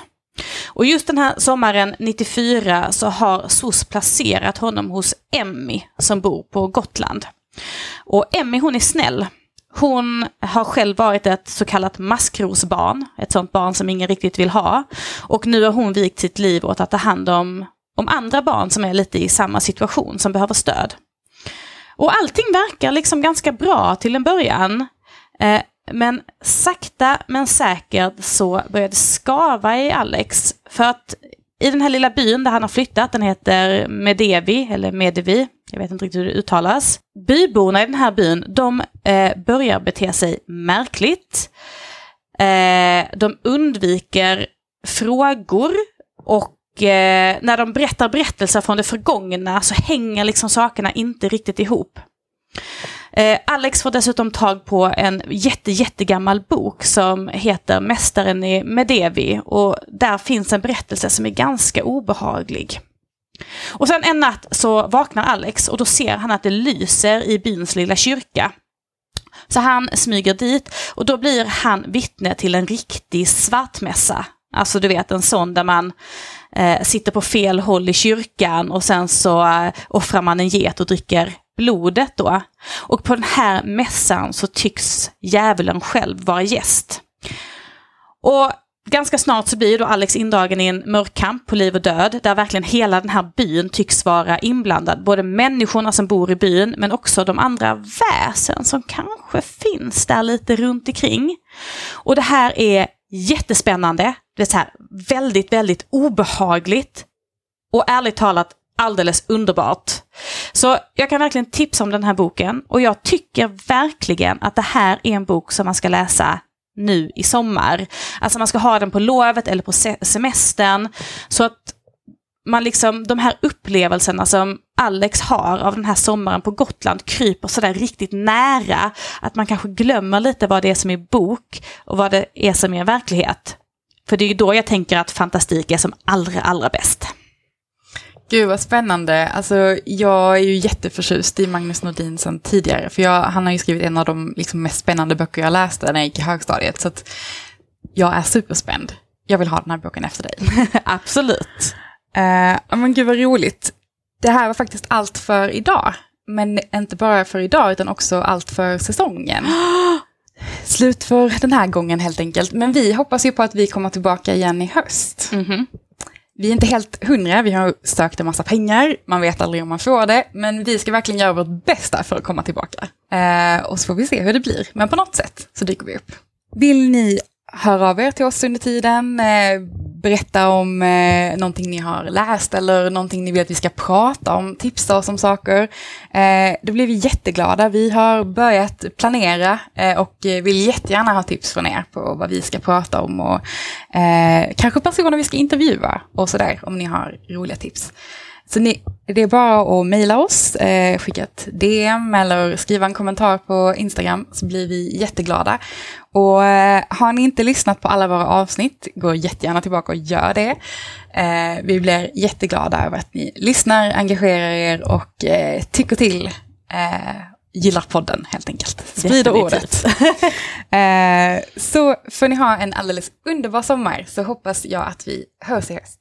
Och just den här sommaren 94 så har SOS placerat honom hos Emmy som bor på Gotland. Och Emmy hon är snäll. Hon har själv varit ett så kallat maskrosbarn, ett sånt barn som ingen riktigt vill ha. Och nu har hon vikt sitt liv åt att ta hand om, om andra barn som är lite i samma situation, som behöver stöd. Och allting verkar liksom ganska bra till en början. Eh, men sakta men säkert så började det skava i Alex. För att i den här lilla byn där han har flyttat, den heter Medevi, eller Medevi, jag vet inte riktigt hur det uttalas. Byborna i den här byn, de eh, börjar bete sig märkligt. Eh, de undviker frågor och eh, när de berättar berättelser från det förgångna så hänger liksom sakerna inte riktigt ihop. Eh, Alex får dessutom tag på en jätte, jättegammal bok som heter Mästaren i Medevi och där finns en berättelse som är ganska obehaglig. Och sen en natt så vaknar Alex och då ser han att det lyser i byns lilla kyrka. Så han smyger dit och då blir han vittne till en riktig svartmässa. Alltså du vet en sån där man eh, sitter på fel håll i kyrkan och sen så eh, offrar man en get och dricker blodet då. Och på den här mässan så tycks djävulen själv vara gäst. Och ganska snart så blir då Alex indragen i en mörk kamp på liv och död, där verkligen hela den här byn tycks vara inblandad. Både människorna som bor i byn, men också de andra väsen som kanske finns där lite runt omkring. Och det här är jättespännande, det är så här väldigt, väldigt obehagligt. Och ärligt talat alldeles underbart. Så jag kan verkligen tipsa om den här boken och jag tycker verkligen att det här är en bok som man ska läsa nu i sommar. Alltså man ska ha den på lovet eller på semestern. Så att man liksom, de här upplevelserna som Alex har av den här sommaren på Gotland kryper sådär riktigt nära. Att man kanske glömmer lite vad det är som är bok och vad det är som är verklighet. För det är ju då jag tänker att fantastik är som allra, allra bäst.
Gud vad spännande. Alltså, jag är ju jätteförtjust i Magnus Nordin sedan tidigare. För jag, han har ju skrivit en av de liksom, mest spännande böcker jag läste när jag gick i högstadiet. Så att jag är superspänd. Jag vill ha den här boken efter dig.
Absolut.
Uh, men gud vad roligt. Det här var faktiskt allt för idag. Men inte bara för idag utan också allt för säsongen. Slut för den här gången helt enkelt. Men vi hoppas ju på att vi kommer tillbaka igen i höst.
Mm -hmm.
Vi är inte helt hundra, vi har sökt en massa pengar, man vet aldrig om man får det, men vi ska verkligen göra vårt bästa för att komma tillbaka. Eh, och så får vi se hur det blir, men på något sätt så dyker vi upp. Vill ni höra av er till oss under tiden, eh, berätta om eh, någonting ni har läst eller någonting ni vill att vi ska prata om, tipsa oss om saker. Eh, då blir vi jätteglada. Vi har börjat planera eh, och vill jättegärna ha tips från er på vad vi ska prata om och eh, kanske personer vi ska intervjua och sådär om ni har roliga tips. Så ni, det är bara att mejla oss, eh, skicka ett DM eller skriva en kommentar på Instagram så blir vi jätteglada. Och eh, har ni inte lyssnat på alla våra avsnitt, gå jättegärna tillbaka och gör det. Eh, vi blir jätteglada över att ni lyssnar, engagerar er och eh, tycker till. Eh, gillar podden helt enkelt. Sprider ordet. eh, så får ni ha en alldeles underbar sommar så hoppas jag att vi hörs i höst.